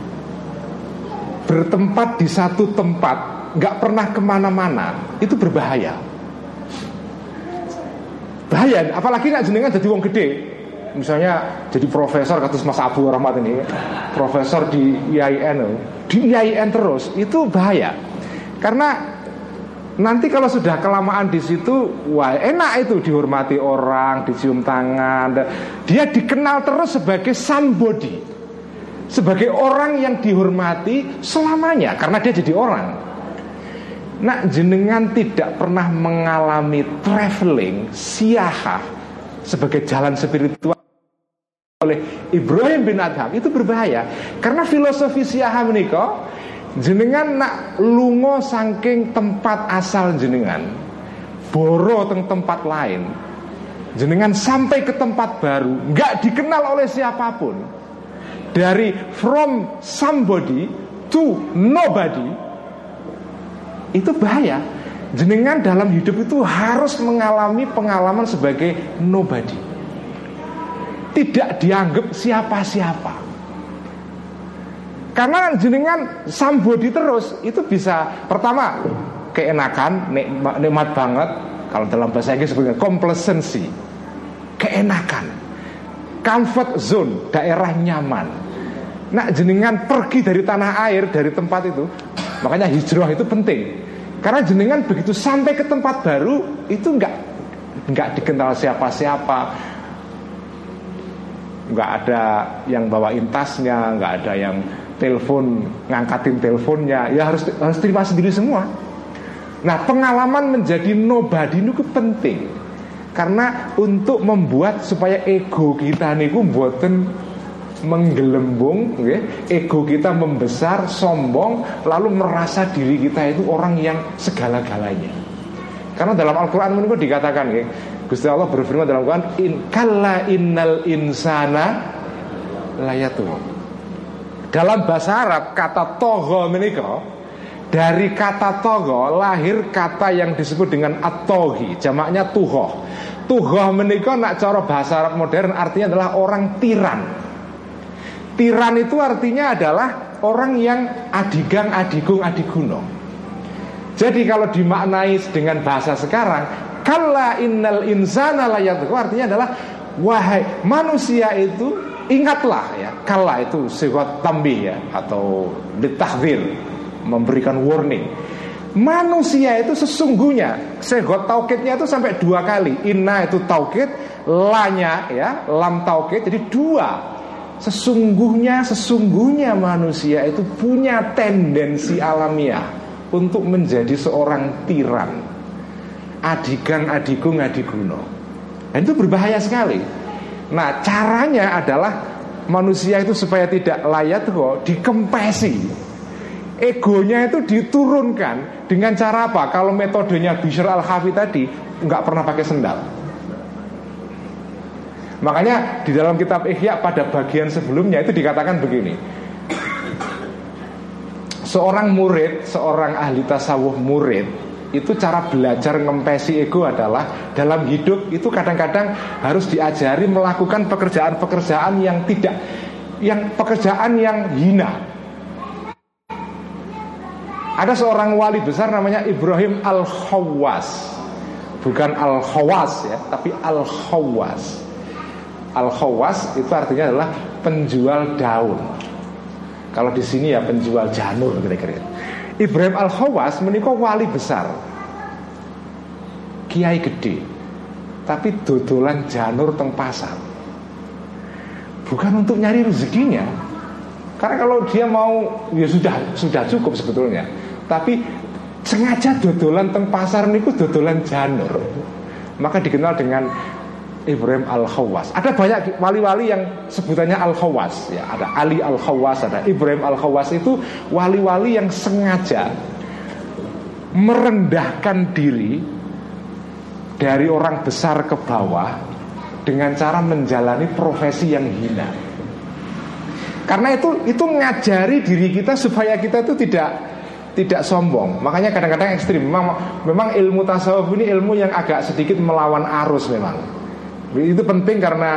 bertempat di satu tempat nggak pernah ke mana-mana itu berbahaya bahaya apalagi nak jenengan jadi wong gede misalnya jadi profesor katus Mas Abu Rahmat ini profesor di IAIN di IAIN terus itu bahaya karena Nanti kalau sudah kelamaan di situ, wah enak itu dihormati orang, dicium tangan. Dia dikenal terus sebagai somebody, sebagai orang yang dihormati selamanya karena dia jadi orang. Nah jenengan tidak pernah mengalami traveling siahah sebagai jalan spiritual oleh Ibrahim bin Adham. Itu berbahaya. Karena filosofi siahah menikah jenengan nak lungo saking tempat asal jenengan boro teng tempat lain jenengan sampai ke tempat baru nggak dikenal oleh siapa pun dari from somebody to nobody itu bahaya. Jenengan dalam hidup itu harus mengalami pengalaman sebagai nobody. Tidak dianggap siapa-siapa. Karena jenengan sambodi terus itu bisa pertama keenakan nikmat, banget. Kalau dalam bahasa Inggris sebutnya complacency. Keenakan. Comfort zone daerah nyaman. Nah jenengan pergi dari tanah air dari tempat itu makanya hijrah itu penting. Karena jenengan begitu sampai ke tempat baru itu nggak nggak dikenal siapa-siapa. Nggak ada yang bawain tasnya nggak ada yang telepon ngangkatin teleponnya. Ya harus harus terima sendiri semua. Nah pengalaman menjadi nobody itu penting. Karena untuk membuat supaya ego kita niku buatan menggelembung okay? ego kita membesar sombong lalu merasa diri kita itu orang yang segala-galanya karena dalam Al-Quran itu dikatakan okay? Gusti Allah berfirman dalam Al-Quran in, Kalla innal insana layatuh dalam bahasa Arab kata togo menikah dari kata togo lahir kata yang disebut dengan atohi jamaknya tuhoh tuhoh menikah nak cara bahasa Arab modern artinya adalah orang tiran tiran itu artinya adalah orang yang adigang adigung adiguno jadi kalau dimaknai dengan bahasa sekarang kalla innal insana layatuhu artinya adalah wahai manusia itu Ingatlah ya, kala itu sebuah tambih ya atau ditahdir memberikan warning. Manusia itu sesungguhnya segot taukidnya itu sampai dua kali. Inna itu taukid, lanya ya, lam taukid jadi dua. Sesungguhnya sesungguhnya manusia itu punya tendensi alamiah untuk menjadi seorang tiran. Adigang adigung adiguno. Dan itu berbahaya sekali. Nah caranya adalah manusia itu supaya tidak layak kok dikempesi Egonya itu diturunkan dengan cara apa? Kalau metodenya Bishr al-Hafi tadi nggak pernah pakai sendal. Makanya di dalam kitab Ihya pada bagian sebelumnya itu dikatakan begini. Seorang murid, seorang ahli tasawuf murid itu cara belajar ngempesi ego adalah dalam hidup itu kadang-kadang harus diajari melakukan pekerjaan-pekerjaan yang tidak yang pekerjaan yang hina. Ada seorang wali besar namanya Ibrahim Al-Khawas. Bukan Al-Khawas ya, tapi Al-Khawas. Al-Khawas itu artinya adalah penjual daun. Kalau di sini ya penjual janur kira-kira. Ibrahim Al-Khawas menikah wali besar. Kiai gede Tapi dodolan janur teng pasar. Bukan untuk nyari rezekinya. Karena kalau dia mau Ya sudah sudah cukup sebetulnya. Tapi sengaja dodolan teng pasar niku dodolan janur. Maka dikenal dengan Ibrahim Al-Khawas. Ada banyak wali-wali yang sebutannya Al-Khawas ya. Ada Ali Al-Khawas, ada Ibrahim Al-Khawas itu wali-wali yang sengaja merendahkan diri dari orang besar ke bawah dengan cara menjalani profesi yang hina. Karena itu itu ngajari diri kita supaya kita itu tidak tidak sombong. Makanya kadang-kadang ekstrim. Memang memang ilmu tasawuf ini ilmu yang agak sedikit melawan arus memang. Itu penting karena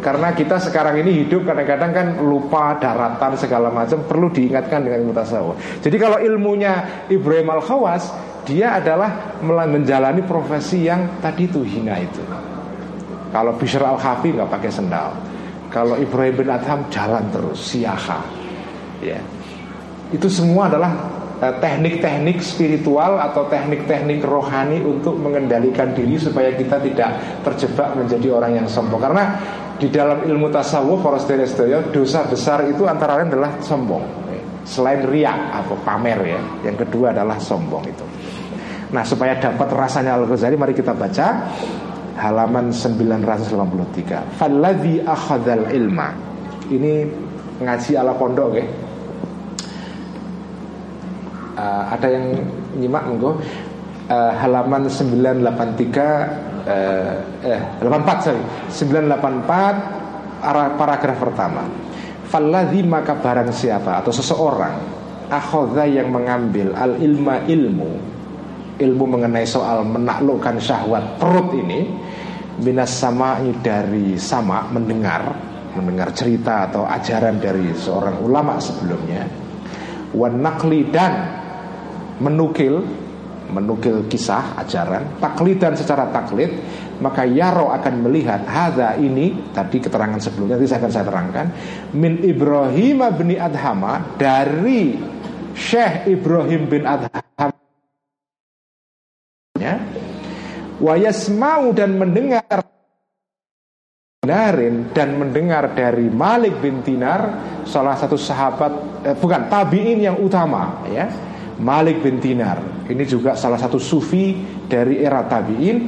karena kita sekarang ini hidup kadang-kadang kan lupa daratan segala macam perlu diingatkan dengan ilmu tasawuf. Jadi kalau ilmunya Ibrahim Al Khawas dia adalah menjalani profesi yang tadi itu hina itu. Kalau Bishr Al Hafi nggak pakai sendal. Kalau Ibrahim bin Adham jalan terus siaha. Ya. Itu semua adalah teknik-teknik spiritual atau teknik-teknik rohani untuk mengendalikan diri supaya kita tidak terjebak menjadi orang yang sombong. Karena di dalam ilmu tasawuf dosa besar itu antara lain adalah sombong. Selain riak atau pamer ya, yang kedua adalah sombong itu. Nah, supaya dapat rasanya Al-Ghazali mari kita baca halaman 983. Falladhi akhadhal ilma. Ini ngaji ala pondok ya uh, ada yang nyimak monggo. Uh, halaman 983 uh, eh 84 sorry. 984 paragraf pertama. Falladhi maka barang siapa atau seseorang akhoda yang mengambil al ilma ilmu ilmu mengenai soal menaklukkan syahwat perut ini minas sama dari sama mendengar mendengar cerita atau ajaran dari seorang ulama sebelumnya wanakli dan menukil menukil kisah ajaran taklidan secara taklid maka Yaro akan melihat hada ini tadi keterangan sebelumnya nanti saya akan saya terangkan min Ibrahim bin Adhama dari Syekh Ibrahim bin Adham ya wayasmau dan mendengar Narin dan mendengar dari Malik bin Dinar salah satu sahabat eh, bukan tabiin yang utama ya Malik bin Dinar. Ini juga salah satu sufi dari era tabi'in.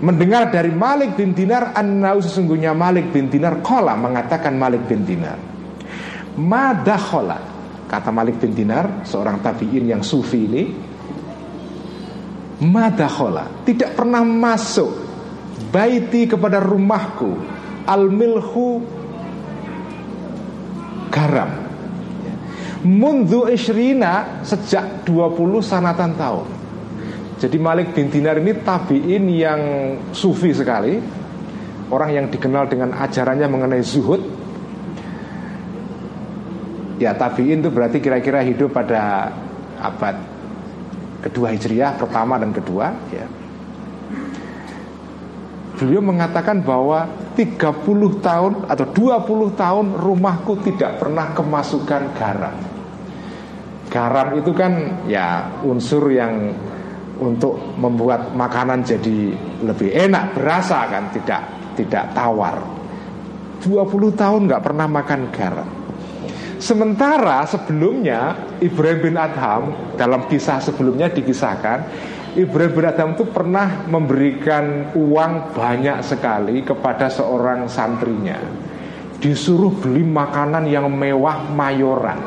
Mendengar dari Malik bin Dinar Annau sesungguhnya Malik bin Dinar Kola mengatakan Malik bin Dinar. Madakhola Kata Malik bin Dinar Seorang tabi'in yang sufi ini. Madakhola Tidak pernah masuk Baiti kepada rumahku. Al-milhu Garam Mundu Ishrina sejak 20 sanatan tahun. Jadi Malik bin Dinar ini tabiin yang sufi sekali. Orang yang dikenal dengan ajarannya mengenai zuhud. Ya tabiin itu berarti kira-kira hidup pada abad kedua hijriah Pertama dan kedua ya Beliau mengatakan bahwa 30 tahun atau 20 tahun rumahku tidak pernah kemasukan garam. Garam itu kan ya unsur yang untuk membuat makanan jadi lebih enak Berasa kan tidak tidak tawar. 20 tahun nggak pernah makan garam. Sementara sebelumnya Ibrahim bin Adham dalam kisah sebelumnya dikisahkan Ibrahim bin Adam itu pernah memberikan uang banyak sekali kepada seorang santrinya. Disuruh beli makanan yang mewah mayoran.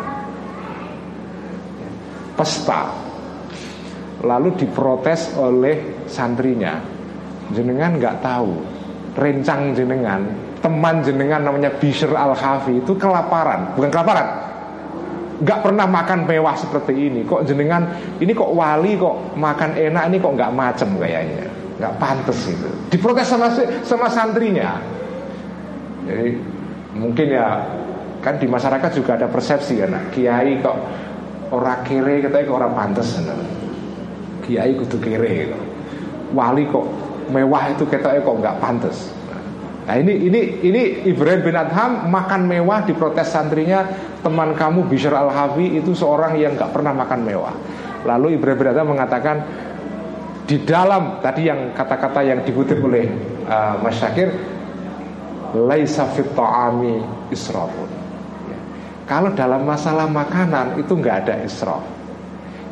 Pesta. Lalu diprotes oleh santrinya. Jenengan nggak tahu. Rencang jenengan Teman jenengan namanya Bishr al-Khafi Itu kelaparan. Bukan kelaparan nggak pernah makan mewah seperti ini. Kok jenengan ini kok wali kok makan enak ini kok nggak macem kayaknya. Nggak pantas itu. Diprotes sama sama santrinya. Jadi mungkin ya kan di masyarakat juga ada persepsi kan kiai kok orang kere kita kok orang pantas. Kiai kudu kere wali kok mewah itu kita kok nggak pantas Nah ini ini ini Ibrahim bin Adham makan mewah di protes santrinya teman kamu Bishr al Hafi itu seorang yang nggak pernah makan mewah. Lalu Ibrahim bin Adham mengatakan di dalam tadi yang kata-kata yang dikutip oleh uh, Mas Syakir laisa ta'ami. Ya. Kalau dalam masalah makanan itu nggak ada israf.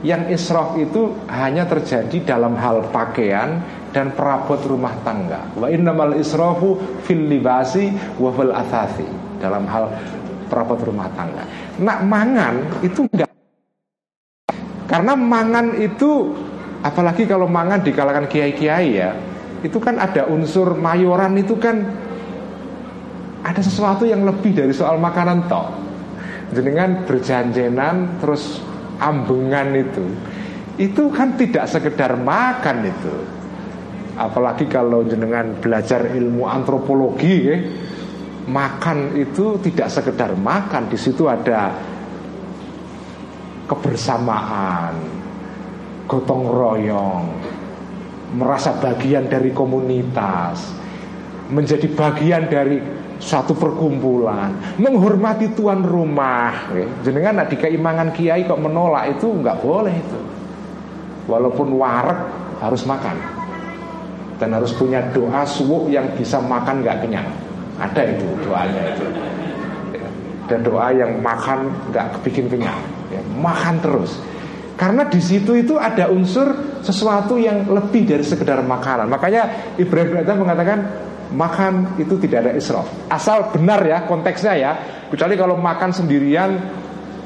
Yang israf itu hanya terjadi dalam hal pakaian dan perabot rumah tangga. Wa innamal israfu fil libasi wa fil athasi. Dalam hal perabot rumah tangga. Nak mangan itu enggak karena mangan itu apalagi kalau mangan di kalangan kiai-kiai ya, itu kan ada unsur mayoran itu kan ada sesuatu yang lebih dari soal makanan toh. Jenengan berjanjenan terus ambengan itu. Itu kan tidak sekedar makan itu apalagi kalau jenengan belajar ilmu antropologi ya, makan itu tidak sekedar makan di situ ada kebersamaan gotong royong merasa bagian dari komunitas menjadi bagian dari suatu perkumpulan menghormati tuan rumah ya. jenengan di keimangan kiai kok menolak itu nggak boleh itu walaupun warak harus makan dan harus punya doa suwuk yang bisa makan nggak kenyang. Ada itu doanya itu. Dan doa yang makan nggak bikin kenyang, ya, makan terus. Karena di situ itu ada unsur sesuatu yang lebih dari sekedar makanan. Makanya Ibrahim Adam mengatakan makan itu tidak ada israf. Asal benar ya konteksnya ya. Kecuali kalau makan sendirian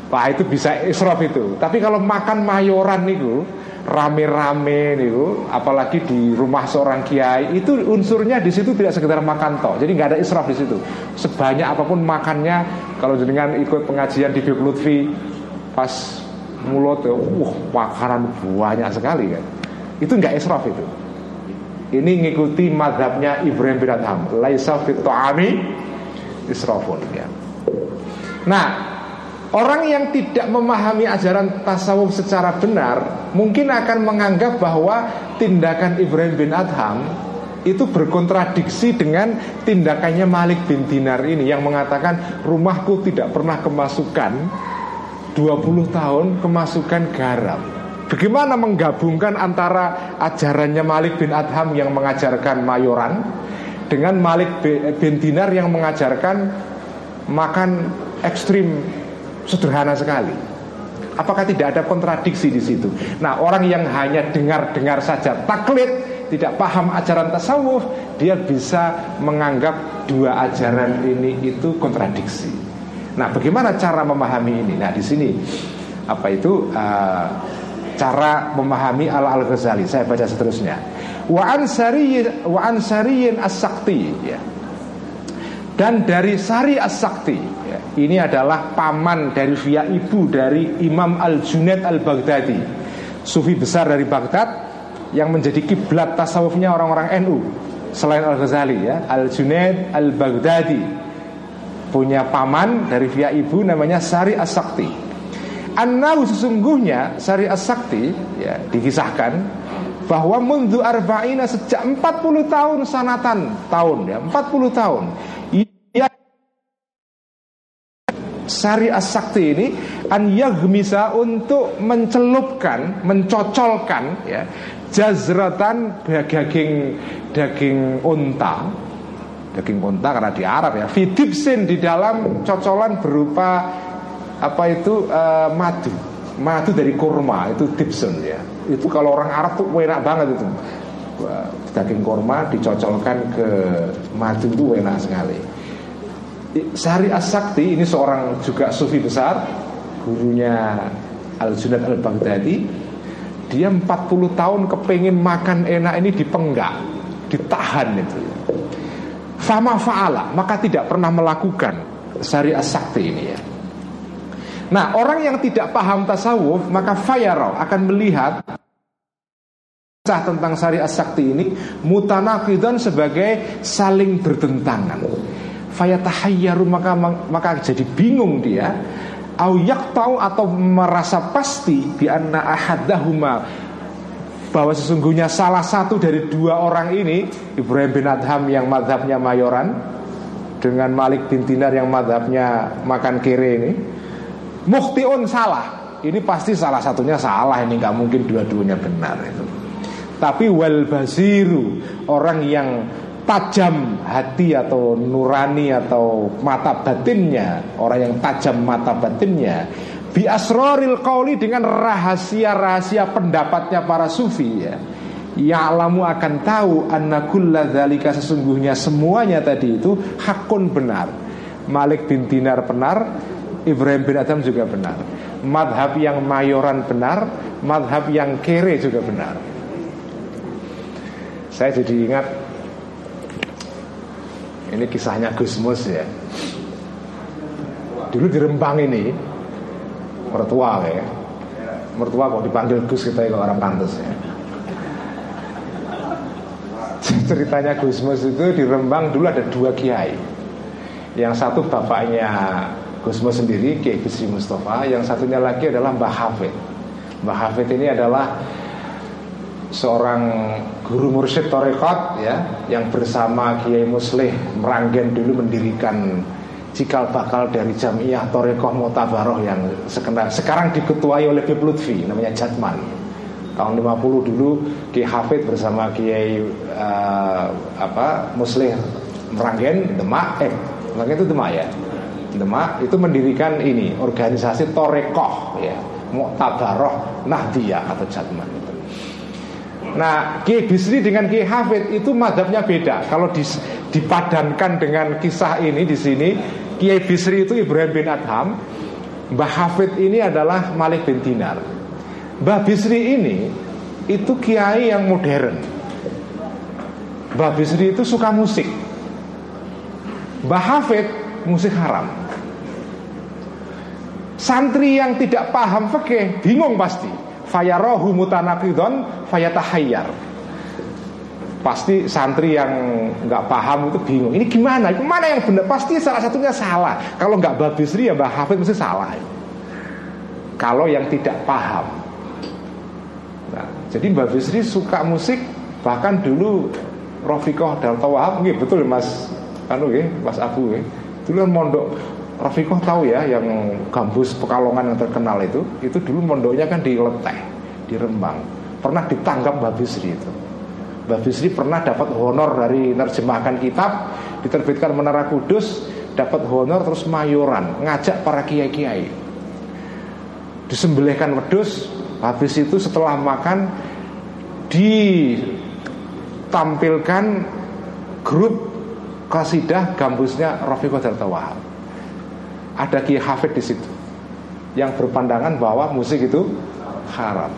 Wah itu bisa israf itu. Tapi kalau makan mayoran itu rame-rame niku, apalagi di rumah seorang kiai itu unsurnya di situ tidak sekedar makan toh. Jadi nggak ada israf di situ. Sebanyak apa pun makannya, kalau jenengan ikut pengajian di Bib Lutfi pas mulut, wah makanan banyak sekali kan. Itu nggak israf itu. Ini ngikuti madhabnya Ibrahim bin Adham. Laisa fit ta'ami israfun ya. Nah, Orang yang tidak memahami ajaran tasawuf secara benar Mungkin akan menganggap bahwa tindakan Ibrahim bin Adham Itu berkontradiksi dengan tindakannya Malik bin Dinar ini Yang mengatakan rumahku tidak pernah kemasukan 20 tahun kemasukan garam. Bagaimana menggabungkan antara ajarannya Malik bin Adham yang mengajarkan mayoran Dengan Malik bin Dinar yang mengajarkan makan ekstrim Sederhana sekali. Apakah tidak ada kontradiksi di situ? Nah, orang yang hanya dengar-dengar saja taklid, tidak paham ajaran tasawuf, dia bisa menganggap dua ajaran ini itu kontradiksi. Nah, bagaimana cara memahami ini? Nah, di sini apa itu uh, cara memahami al al Ghazali? Saya baca seterusnya. Wa ansari wa ansariyin as-sakti ya. Dan dari Sari as-Sakti ini adalah paman dari via ibu dari Imam Al-Junaid Al-Baghdadi. Sufi besar dari Baghdad Yang menjadi kiblat tasawufnya orang-orang NU Selain Al-Ghazali ya. Al-Junaid Al-Baghdadi Punya paman dari via ibu namanya Sari As-Sakti. Annau sesungguhnya Sari As-Sakti ya, Dikisahkan bahwa mundu arba'ina sejak 40 tahun sanatan tahun ya 40 tahun Sari as-sakti ini an yagmisa untuk mencelupkan, mencocolkan ya jazratan daging daging unta. Daging unta karena di Arab ya fitipsin di dalam cocolan berupa apa itu uh, madu. Madu dari kurma itu tipsun ya. Itu kalau orang Arab tuh enak banget itu. Daging kurma dicocolkan ke madu itu enak sekali Sari As-Sakti ini seorang juga sufi besar Gurunya Al-Junad Al-Baghdadi. Dia 40 tahun kepengen makan enak ini dipenggak Ditahan itu. Fama fa'ala Maka tidak pernah melakukan Sari As-Sakti ini ya. Nah orang yang tidak paham tasawuf Maka fayarau akan melihat tentang Sari As-Sakti ini Mutanakidan sebagai saling bertentangan fayatahayyaru maka maka jadi bingung dia au tahu atau merasa pasti bi anna ahadahuma bahwa sesungguhnya salah satu dari dua orang ini Ibrahim bin Adham yang madhabnya mayoran dengan Malik bin Dinar yang madhabnya makan kere ini muhtiun salah. Ini pasti salah satunya salah ini nggak mungkin dua-duanya benar itu. Tapi wal basiru orang yang tajam hati atau nurani atau mata batinnya orang yang tajam mata batinnya bi asroril kauli dengan rahasia-rahasia pendapatnya para sufi ya Ya'lamu akan tahu anna kulla sesungguhnya semuanya tadi itu hakun benar. Malik bin Dinar benar, Ibrahim bin Adam juga benar. Madhab yang mayoran benar, madhab yang kere juga benar. Saya jadi ingat ini kisahnya Gusmus ya. Dulu di Rembang ini mertua ya. Mertua kok dipanggil Gus kita ya orang pantas ya. Ceritanya Gusmus itu di Rembang dulu ada dua kiai. Yang satu bapaknya Gusmus sendiri Kiai Bisri Mustafa, yang satunya lagi adalah Mbah Hafid. Mbah Hafid ini adalah seorang guru mursyid Torekot ya yang bersama Kiai Muslih Meranggen dulu mendirikan cikal bakal dari Jamiah Torekoh Mutabaroh yang sekenal sekarang diketuai oleh Bib Lutfi namanya Jatman. Tahun 50 dulu Kiai Hafid bersama Kiai uh, apa Muslih Meranggen Demak eh Meranggen itu Demak ya? Demak itu mendirikan ini organisasi Torekoh ya Mutabaroh Nahdiyah atau Jatman Nah Kiai Bisri dengan Kiai Hafid itu madhabnya beda Kalau dipadankan dengan kisah ini di sini Kiai Bisri itu Ibrahim bin Adham Mbah Hafid ini adalah Malik bin Dinar. Mbah Bisri ini itu kiai yang modern. Mbah Bisri itu suka musik. Mbah Hafid musik haram. Santri yang tidak paham fikih bingung pasti. Fayarohu mutanakidon fayatahayyar. Pasti santri yang nggak paham itu bingung. Ini gimana? Mana yang benar? Pasti salah satunya salah. Kalau nggak Mbah Bisri ya Mbah Hafid mesti salah. Kalau yang tidak paham. Nah, jadi Mbah Bisri suka musik bahkan dulu Rofikoh dan Tawahab, betul Mas anu ya, Mas Abu ya. Dulu kan mondok Rafikoh tahu ya yang gambus Pekalongan yang terkenal itu, itu dulu mondoknya kan di Leteh, di Rembang. Pernah ditangkap Mbak Bisri itu. Mbak Bisri pernah dapat honor dari nerjemahkan kitab, diterbitkan Menara Kudus, dapat honor terus mayoran, ngajak para kiai-kiai. Disembelihkan wedus, habis itu setelah makan ditampilkan grup kasidah gambusnya Rafiqah Dartawahab ada Kiai Hafid di situ yang berpandangan bahwa musik itu haram.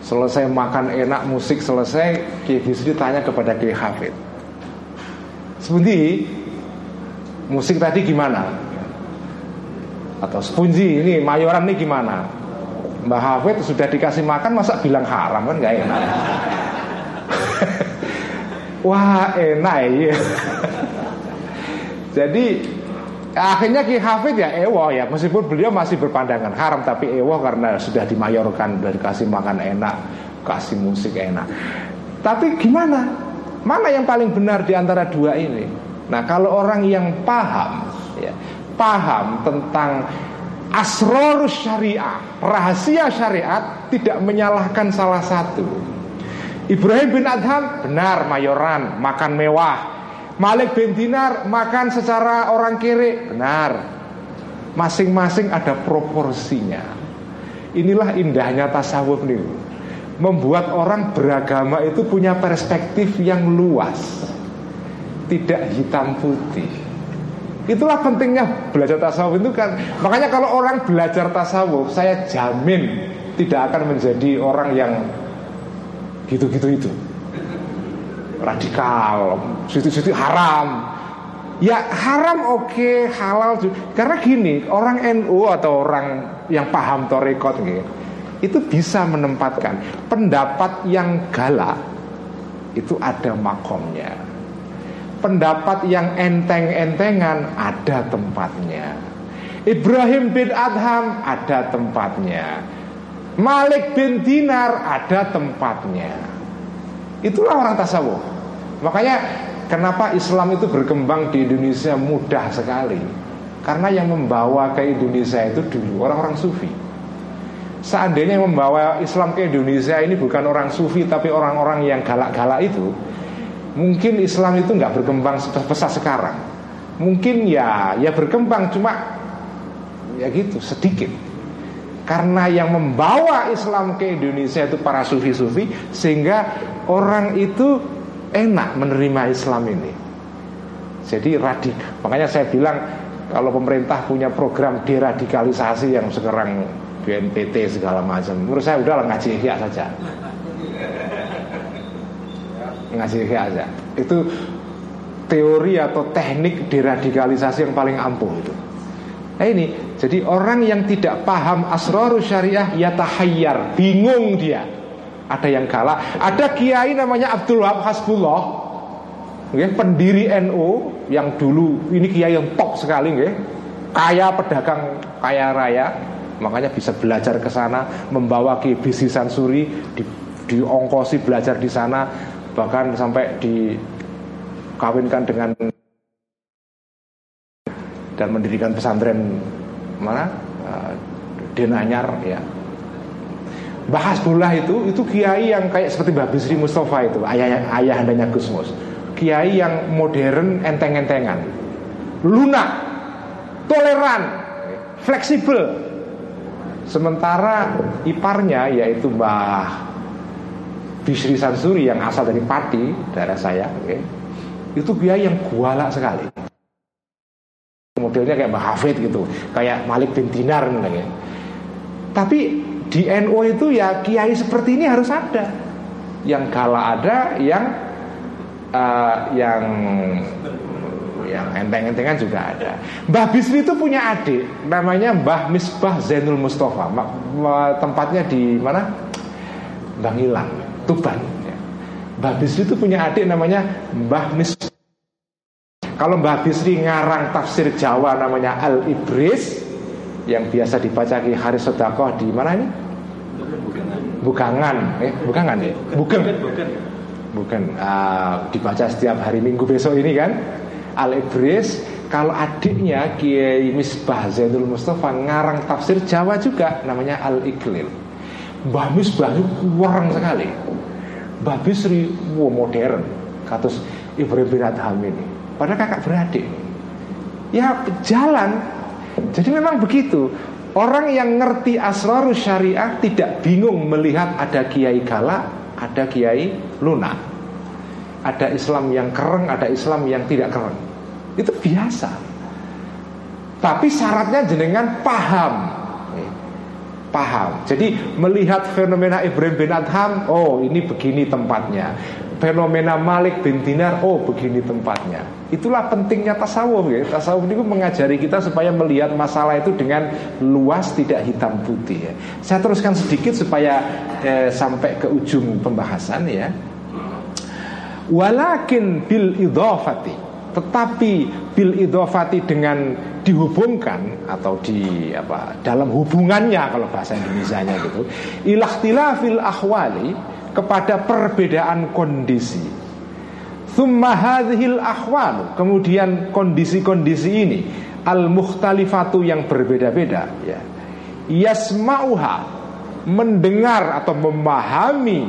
Selesai makan enak musik selesai Kiai Bisri tanya kepada Kiai Hafid Sebundi Musik tadi gimana? Atau Spunji ini mayoran ini gimana? Mbah Hafid sudah dikasih makan masa bilang haram kan gak enak Wah enak ya Jadi Akhirnya Ki Hafid ya ewo ya Meskipun beliau masih berpandangan haram Tapi ewo karena sudah dimayorkan Dari kasih makan enak Kasih musik enak Tapi gimana? Mana yang paling benar di antara dua ini? Nah kalau orang yang paham ya, Paham tentang Asror syariah Rahasia syariat Tidak menyalahkan salah satu Ibrahim bin Adham benar mayoran Makan mewah Malik bin Dinar makan secara orang kiri. Benar. Masing-masing ada proporsinya. Inilah indahnya tasawuf nih. Membuat orang beragama itu punya perspektif yang luas. Tidak hitam putih. Itulah pentingnya belajar tasawuf itu kan. Makanya kalau orang belajar tasawuf Saya jamin tidak akan menjadi orang yang gitu-gitu itu radikal, situ-situ haram. Ya haram oke, okay, halal juga. Karena gini, orang NU atau orang yang paham torekot gitu, itu bisa menempatkan pendapat yang galak itu ada makomnya. Pendapat yang enteng-entengan ada tempatnya. Ibrahim bin Adham ada tempatnya. Malik bin Dinar ada tempatnya. Itulah orang tasawuf. Makanya kenapa Islam itu berkembang di Indonesia mudah sekali. Karena yang membawa ke Indonesia itu dulu orang-orang sufi. Seandainya yang membawa Islam ke Indonesia ini bukan orang sufi tapi orang-orang yang galak-galak itu, mungkin Islam itu nggak berkembang sebesar sekarang. Mungkin ya ya berkembang cuma ya gitu sedikit. Karena yang membawa Islam ke Indonesia itu para sufi-sufi sehingga orang itu enak menerima Islam ini. Jadi radik. Makanya saya bilang kalau pemerintah punya program deradikalisasi yang sekarang BNPT segala macam, menurut saya udahlah ngaji ihya saja. Ngaji ihya saja. Itu teori atau teknik deradikalisasi yang paling ampuh itu. Nah ini, jadi orang yang tidak paham asrarus syariah ya tahayyar, bingung dia. Ada yang galak. Ada kiai namanya Abdul Wahab Hasbullah, okay, pendiri NU yang dulu ini kiai yang top sekali, okay, kaya pedagang kaya raya, makanya bisa belajar ke sana, membawa Ki Bisi Sansuri, di, diongkosi belajar di sana, bahkan sampai dikawinkan dengan dan mendirikan pesantren mana uh, Denanyar ya Bahas Hasbullah itu itu kiai yang kayak seperti Mbah Bisri Mustafa itu ayah ayah andanya Gusmus. Kiai yang modern enteng-entengan. Lunak, toleran, fleksibel. Sementara iparnya yaitu Mbah Bisri Sansuri yang asal dari Pati, daerah saya, okay, itu kiai yang gualak sekali. Modelnya kayak Mbah Hafid gitu kayak Malik bin Dinar ya. tapi di NU itu ya kiai seperti ini harus ada yang kala ada yang uh, yang yang enteng-entengan juga ada. Mbah Bisri itu punya adik namanya Mbah Misbah Zainul Mustafa. Tempatnya di mana? Bangilan, Tuban. Mbah Bisri itu punya adik namanya Mbah Misbah. Kalau Mbah Bisri ngarang tafsir Jawa namanya Al Ibris yang biasa dibaca Ki Haris Sodakoh di mana ini? Bukangan, eh bukangan ya? Bukan. Bukan. Uh, dibaca setiap hari Minggu besok ini kan? Al Ibris kalau adiknya Kiai Misbah Zainul Mustafa ngarang tafsir Jawa juga namanya Al Iqlil. Mbah Misbah itu kurang sekali. Mbah Bisri wow, modern katus Ibrahim bin Adham ini. Padahal kakak beradik. Ya jalan. Jadi memang begitu. Orang yang ngerti asrarus syariah tidak bingung melihat ada kiai galak, ada kiai lunak. Ada Islam yang keren, ada Islam yang tidak keren. Itu biasa. Tapi syaratnya jenengan paham. Paham. Jadi melihat fenomena Ibrahim bin Adham, oh ini begini tempatnya fenomena Malik bin Dinar oh begini tempatnya. Itulah pentingnya tasawuf ya. Tasawuf ini mengajari kita supaya melihat masalah itu dengan luas tidak hitam putih ya. Saya teruskan sedikit supaya eh, sampai ke ujung pembahasan ya. Walakin bil idhafati tetapi bil idhafati dengan dihubungkan atau di apa dalam hubungannya kalau bahasa Indonesia-nya gitu ilahtilafil ahwali kepada perbedaan kondisi. Thumma hadhil ahwal Kemudian kondisi-kondisi ini Al-mukhtalifatu yang berbeda-beda ya. Yasma'uha Mendengar atau memahami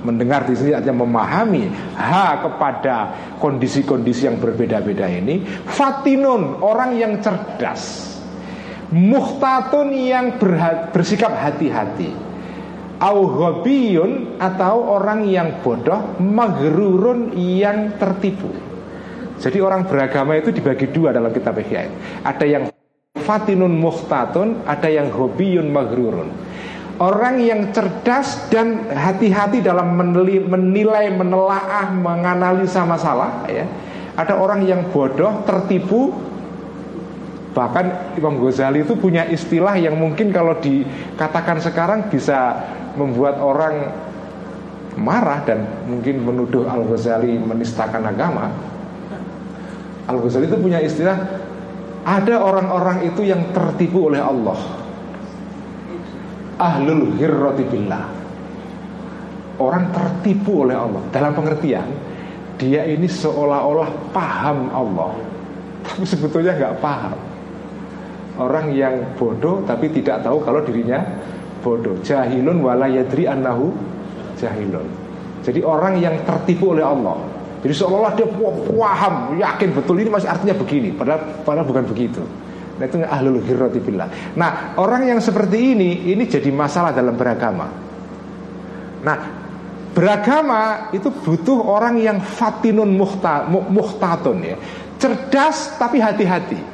Mendengar di sini artinya memahami Ha kepada kondisi-kondisi yang berbeda-beda ini Fatinun Orang yang cerdas Muhtatun yang bersikap hati-hati Auhobiyun atau orang yang bodoh Magrurun yang tertipu. Jadi orang beragama itu dibagi dua dalam kitab Ihya. Ada yang fatinun muhtatun Ada yang hobiyun magrurun Orang yang cerdas dan hati-hati dalam menilai, menelaah, menganalisa masalah ya. Ada orang yang bodoh, tertipu Bahkan Imam Ghazali itu punya istilah yang mungkin kalau dikatakan sekarang bisa membuat orang marah dan mungkin menuduh Al Ghazali menistakan agama. Al Ghazali itu punya istilah ada orang-orang itu yang tertipu oleh Allah. Ahlul hirrati billah. Orang tertipu oleh Allah dalam pengertian dia ini seolah-olah paham Allah, tapi sebetulnya nggak paham. Orang yang bodoh tapi tidak tahu kalau dirinya bodoh. Jahilun wala yadri annahu jahilun. Jadi orang yang tertipu oleh Allah. Jadi seolah-olah dia paham yakin betul. Ini masih artinya begini padahal padahal bukan begitu. Nah itu ahlul hirrati billah. Nah orang yang seperti ini Ini jadi masalah dalam beragama. Nah Beragama itu butuh orang yang fatinun muhta, muhtatun ya. Cerdas tapi hati-hati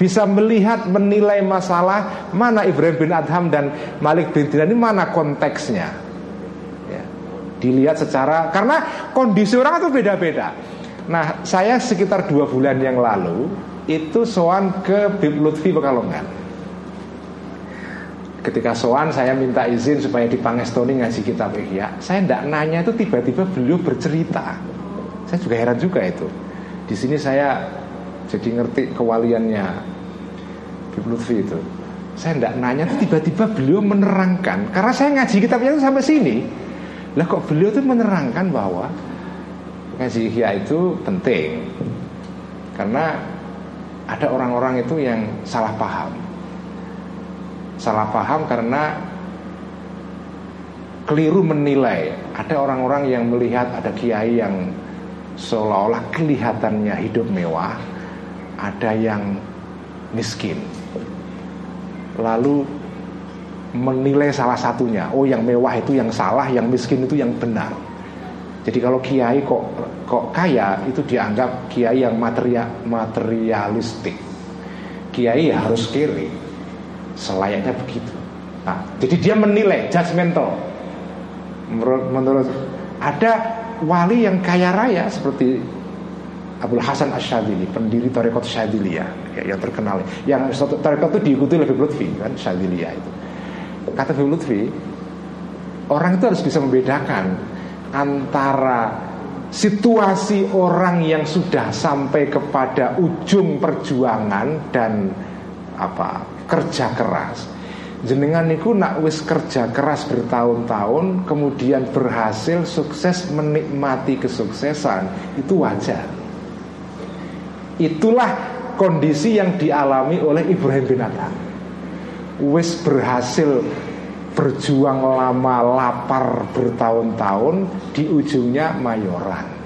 bisa melihat menilai masalah mana Ibrahim bin Adham dan Malik bin Dinar ini mana konteksnya. Ya. dilihat secara karena kondisi orang itu beda-beda. Nah saya sekitar dua bulan yang lalu itu soan ke Bib Lutfi Pekalongan. Ketika soan saya minta izin supaya di Pangestoni ngaji kitab Ihya. Saya tidak nanya itu tiba-tiba beliau bercerita. Saya juga heran juga itu. Di sini saya jadi ngerti kewaliannya. Habib Lutfi itu. Saya tidak nanya tiba-tiba beliau menerangkan. Karena saya ngaji kitabnya itu sampai sini. Lah kok beliau itu menerangkan bahwa ngaji ihya itu penting. Karena ada orang-orang itu yang salah paham. Salah paham karena keliru menilai. Ada orang-orang yang melihat ada kiai yang seolah-olah kelihatannya hidup mewah ada yang miskin Lalu menilai salah satunya Oh yang mewah itu yang salah Yang miskin itu yang benar Jadi kalau kiai kok kok kaya itu dianggap kiai yang materia, materialistik. Kiai harus kiri, selayaknya begitu. Nah, jadi dia menilai judgmental. Menurut, menurut ada wali yang kaya raya seperti Abdul Hasan Asyadili, pendiri Tarekat Syadiliyah ya, yang terkenal. Yang Tarekat itu diikuti oleh Habib Lutfi kan, Syadiliyah itu. Kata Habib Lutfi, orang itu harus bisa membedakan antara situasi orang yang sudah sampai kepada ujung perjuangan dan apa kerja keras jenengan niku nak wis kerja keras bertahun-tahun kemudian berhasil sukses menikmati kesuksesan itu wajar itulah kondisi yang dialami oleh Ibrahim bin Adham wis berhasil berjuang lama lapar bertahun-tahun di ujungnya mayoran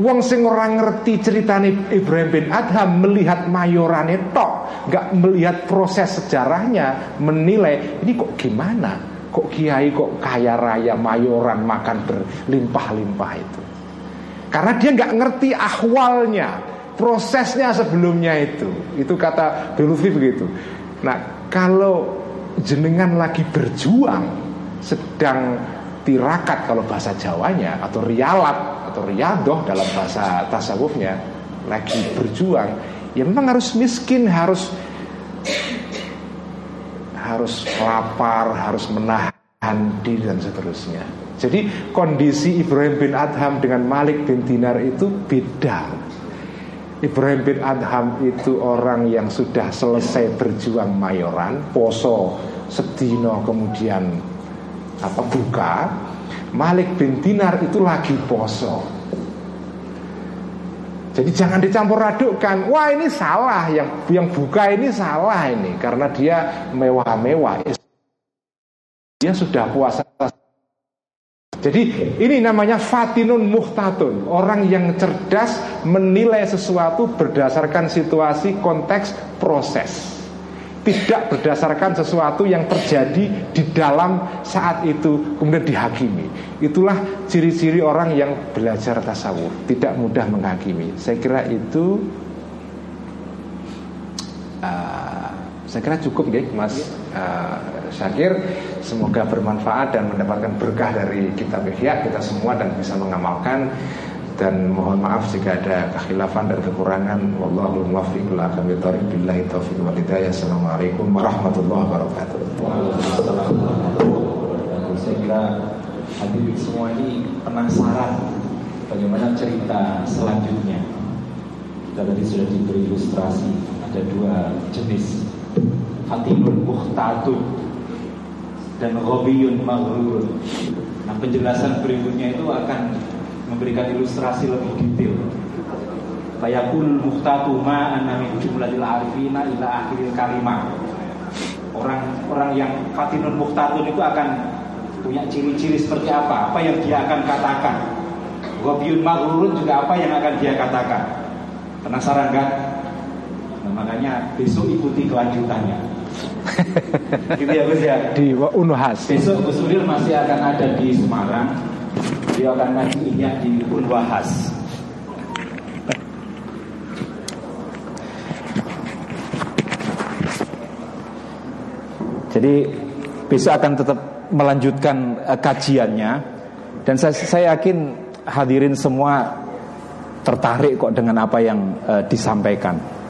Wong sing ora ngerti ceritane Ibrahim bin Adham melihat mayorane tok, nggak melihat proses sejarahnya, menilai ini kok gimana? Kok kiai kok kaya raya mayoran makan berlimpah-limpah itu? Karena dia nggak ngerti ahwalnya, prosesnya sebelumnya itu. Itu kata Belufi begitu. Nah, kalau jenengan lagi berjuang sedang tirakat kalau bahasa Jawanya atau rialat atau riadoh dalam bahasa tasawufnya lagi berjuang ya memang harus miskin harus harus lapar harus menahan diri dan seterusnya. Jadi kondisi Ibrahim bin Adham dengan Malik bin Dinar itu beda. Ibrahim bin Adham itu orang yang sudah selesai berjuang mayoran poso sedino kemudian apa buka. Malik bin Dinar itu lagi poso. Jadi jangan dicampur adukkan. Wah ini salah. Yang yang buka ini salah ini Karena dia mewah-mewah Dia sudah puasa. Jadi ini namanya Fatinun Muhtatun. Orang yang cerdas menilai sesuatu berdasarkan situasi, konteks, proses. Tidak berdasarkan sesuatu yang terjadi di dalam saat itu kemudian dihakimi. Itulah ciri-ciri orang yang belajar tasawuf, tidak mudah menghakimi. Saya kira itu uh, saya kira cukup ya Mas uh, Syakir. Semoga bermanfaat dan mendapatkan berkah dari kitab Ihya. Kita semua dan bisa mengamalkan. Dan mohon maaf jika ada kekhilafan dan kekurangan. Wallahu muwaffiq la kami billahi taufiq wal hidayah. Assalamualaikum warahmatullahi wabarakatuh. Saya kira hadirin semua ini penasaran bagaimana cerita selanjutnya. Kita tadi sudah diberi ilustrasi. Ada dua jenis Fatinun Muhtadun dan Robiyun Maghrur Nah penjelasan berikutnya itu akan memberikan ilustrasi lebih detail. Fayakul muhtatu ma anna min jumlatil arifina ila akhiril kalimah. Orang-orang yang fatinun muhtatun itu akan punya ciri-ciri seperti apa? Apa yang dia akan katakan? Gobiun maghrurun juga apa yang akan dia katakan? Penasaran kan? Makanya besok ikuti kelanjutannya. gitu ya Gus ya. Di Unhas. Besok Gus Ulil masih akan ada di Semarang dia akan ngaji ihya di Unwahas. Jadi besok akan tetap melanjutkan uh, kajiannya dan saya, saya yakin hadirin semua tertarik kok dengan apa yang uh, disampaikan.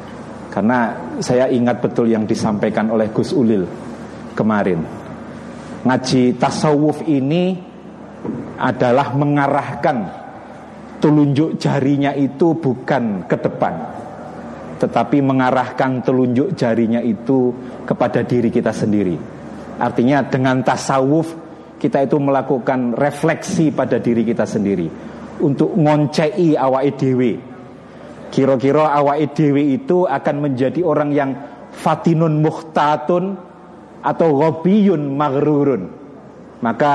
Karena saya ingat betul yang disampaikan oleh Gus Ulil kemarin. Ngaji tasawuf ini adalah mengarahkan telunjuk jarinya itu bukan ke depan tetapi mengarahkan telunjuk jarinya itu kepada diri kita sendiri artinya dengan tasawuf kita itu melakukan refleksi pada diri kita sendiri untuk ngoncei awak dewi kira-kira awak dewi itu akan menjadi orang yang fatinun muhtatun atau gobiyun maghrurun maka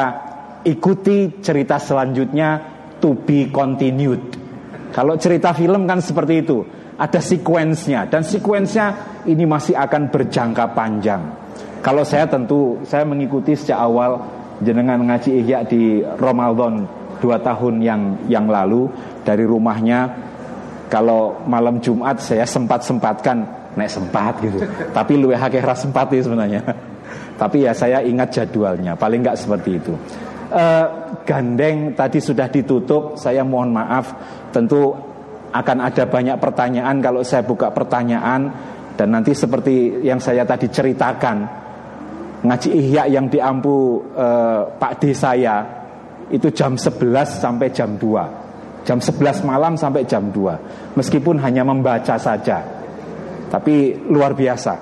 ikuti cerita selanjutnya to be continued. Kalau cerita film kan seperti itu, ada sekuensnya dan sekuensnya ini masih akan berjangka panjang. Kalau saya tentu saya mengikuti sejak awal jenengan ngaji ihya di Ramadan dua tahun yang yang lalu dari rumahnya kalau malam Jumat saya sempat sempatkan naik sempat gitu. Tapi lu hakeh sempat itu sebenarnya. Tapi ya saya ingat jadwalnya paling nggak seperti itu. Uh, gandeng tadi sudah ditutup saya mohon maaf. Tentu akan ada banyak pertanyaan kalau saya buka pertanyaan. Dan nanti seperti yang saya tadi ceritakan ngaji ihya yang diampu uh, Pak D saya itu jam 11 sampai jam 2 jam 11 malam sampai jam 2 meskipun hanya membaca saja. Tapi luar biasa.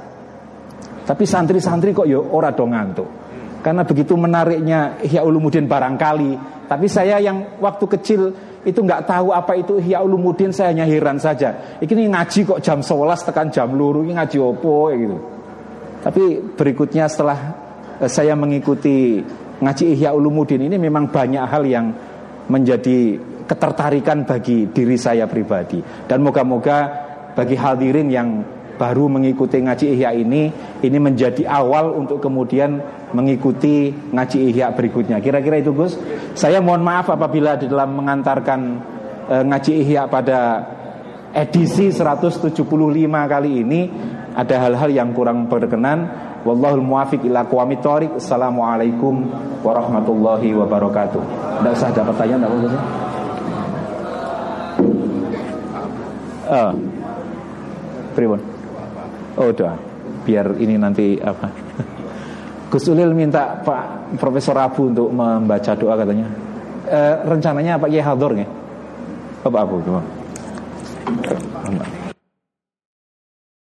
Tapi santri-santri kok yo ora dong ngantuk. Karena begitu menariknya Ihya Ulumuddin barangkali. Tapi saya yang waktu kecil itu nggak tahu apa itu Ihya Ulumuddin Saya hanya heran saja. Ini ngaji kok jam 11 tekan jam luru Ini ngaji opo gitu. Tapi berikutnya setelah eh, saya mengikuti ngaji Ihya Ulumuddin ini memang banyak hal yang menjadi ketertarikan bagi diri saya pribadi dan moga-moga bagi hadirin yang baru mengikuti ngaji ihya ini ini menjadi awal untuk kemudian mengikuti ngaji ihya berikutnya. Kira-kira itu Gus. Saya mohon maaf apabila di dalam mengantarkan e, ngaji ihya pada edisi 175 kali ini ada hal-hal yang kurang berkenan. Wallahul muwafiq ila thoriq. Assalamualaikum warahmatullahi wabarakatuh. Tidak usah ada pertanyaan enggak usah. Uh, Pribun. Oh doa. Biar ini nanti apa? Gus Ulil minta Pak Profesor Abu untuk membaca doa katanya. E, Rencananya Pak Kiai Hador nih Bapak Abu coba.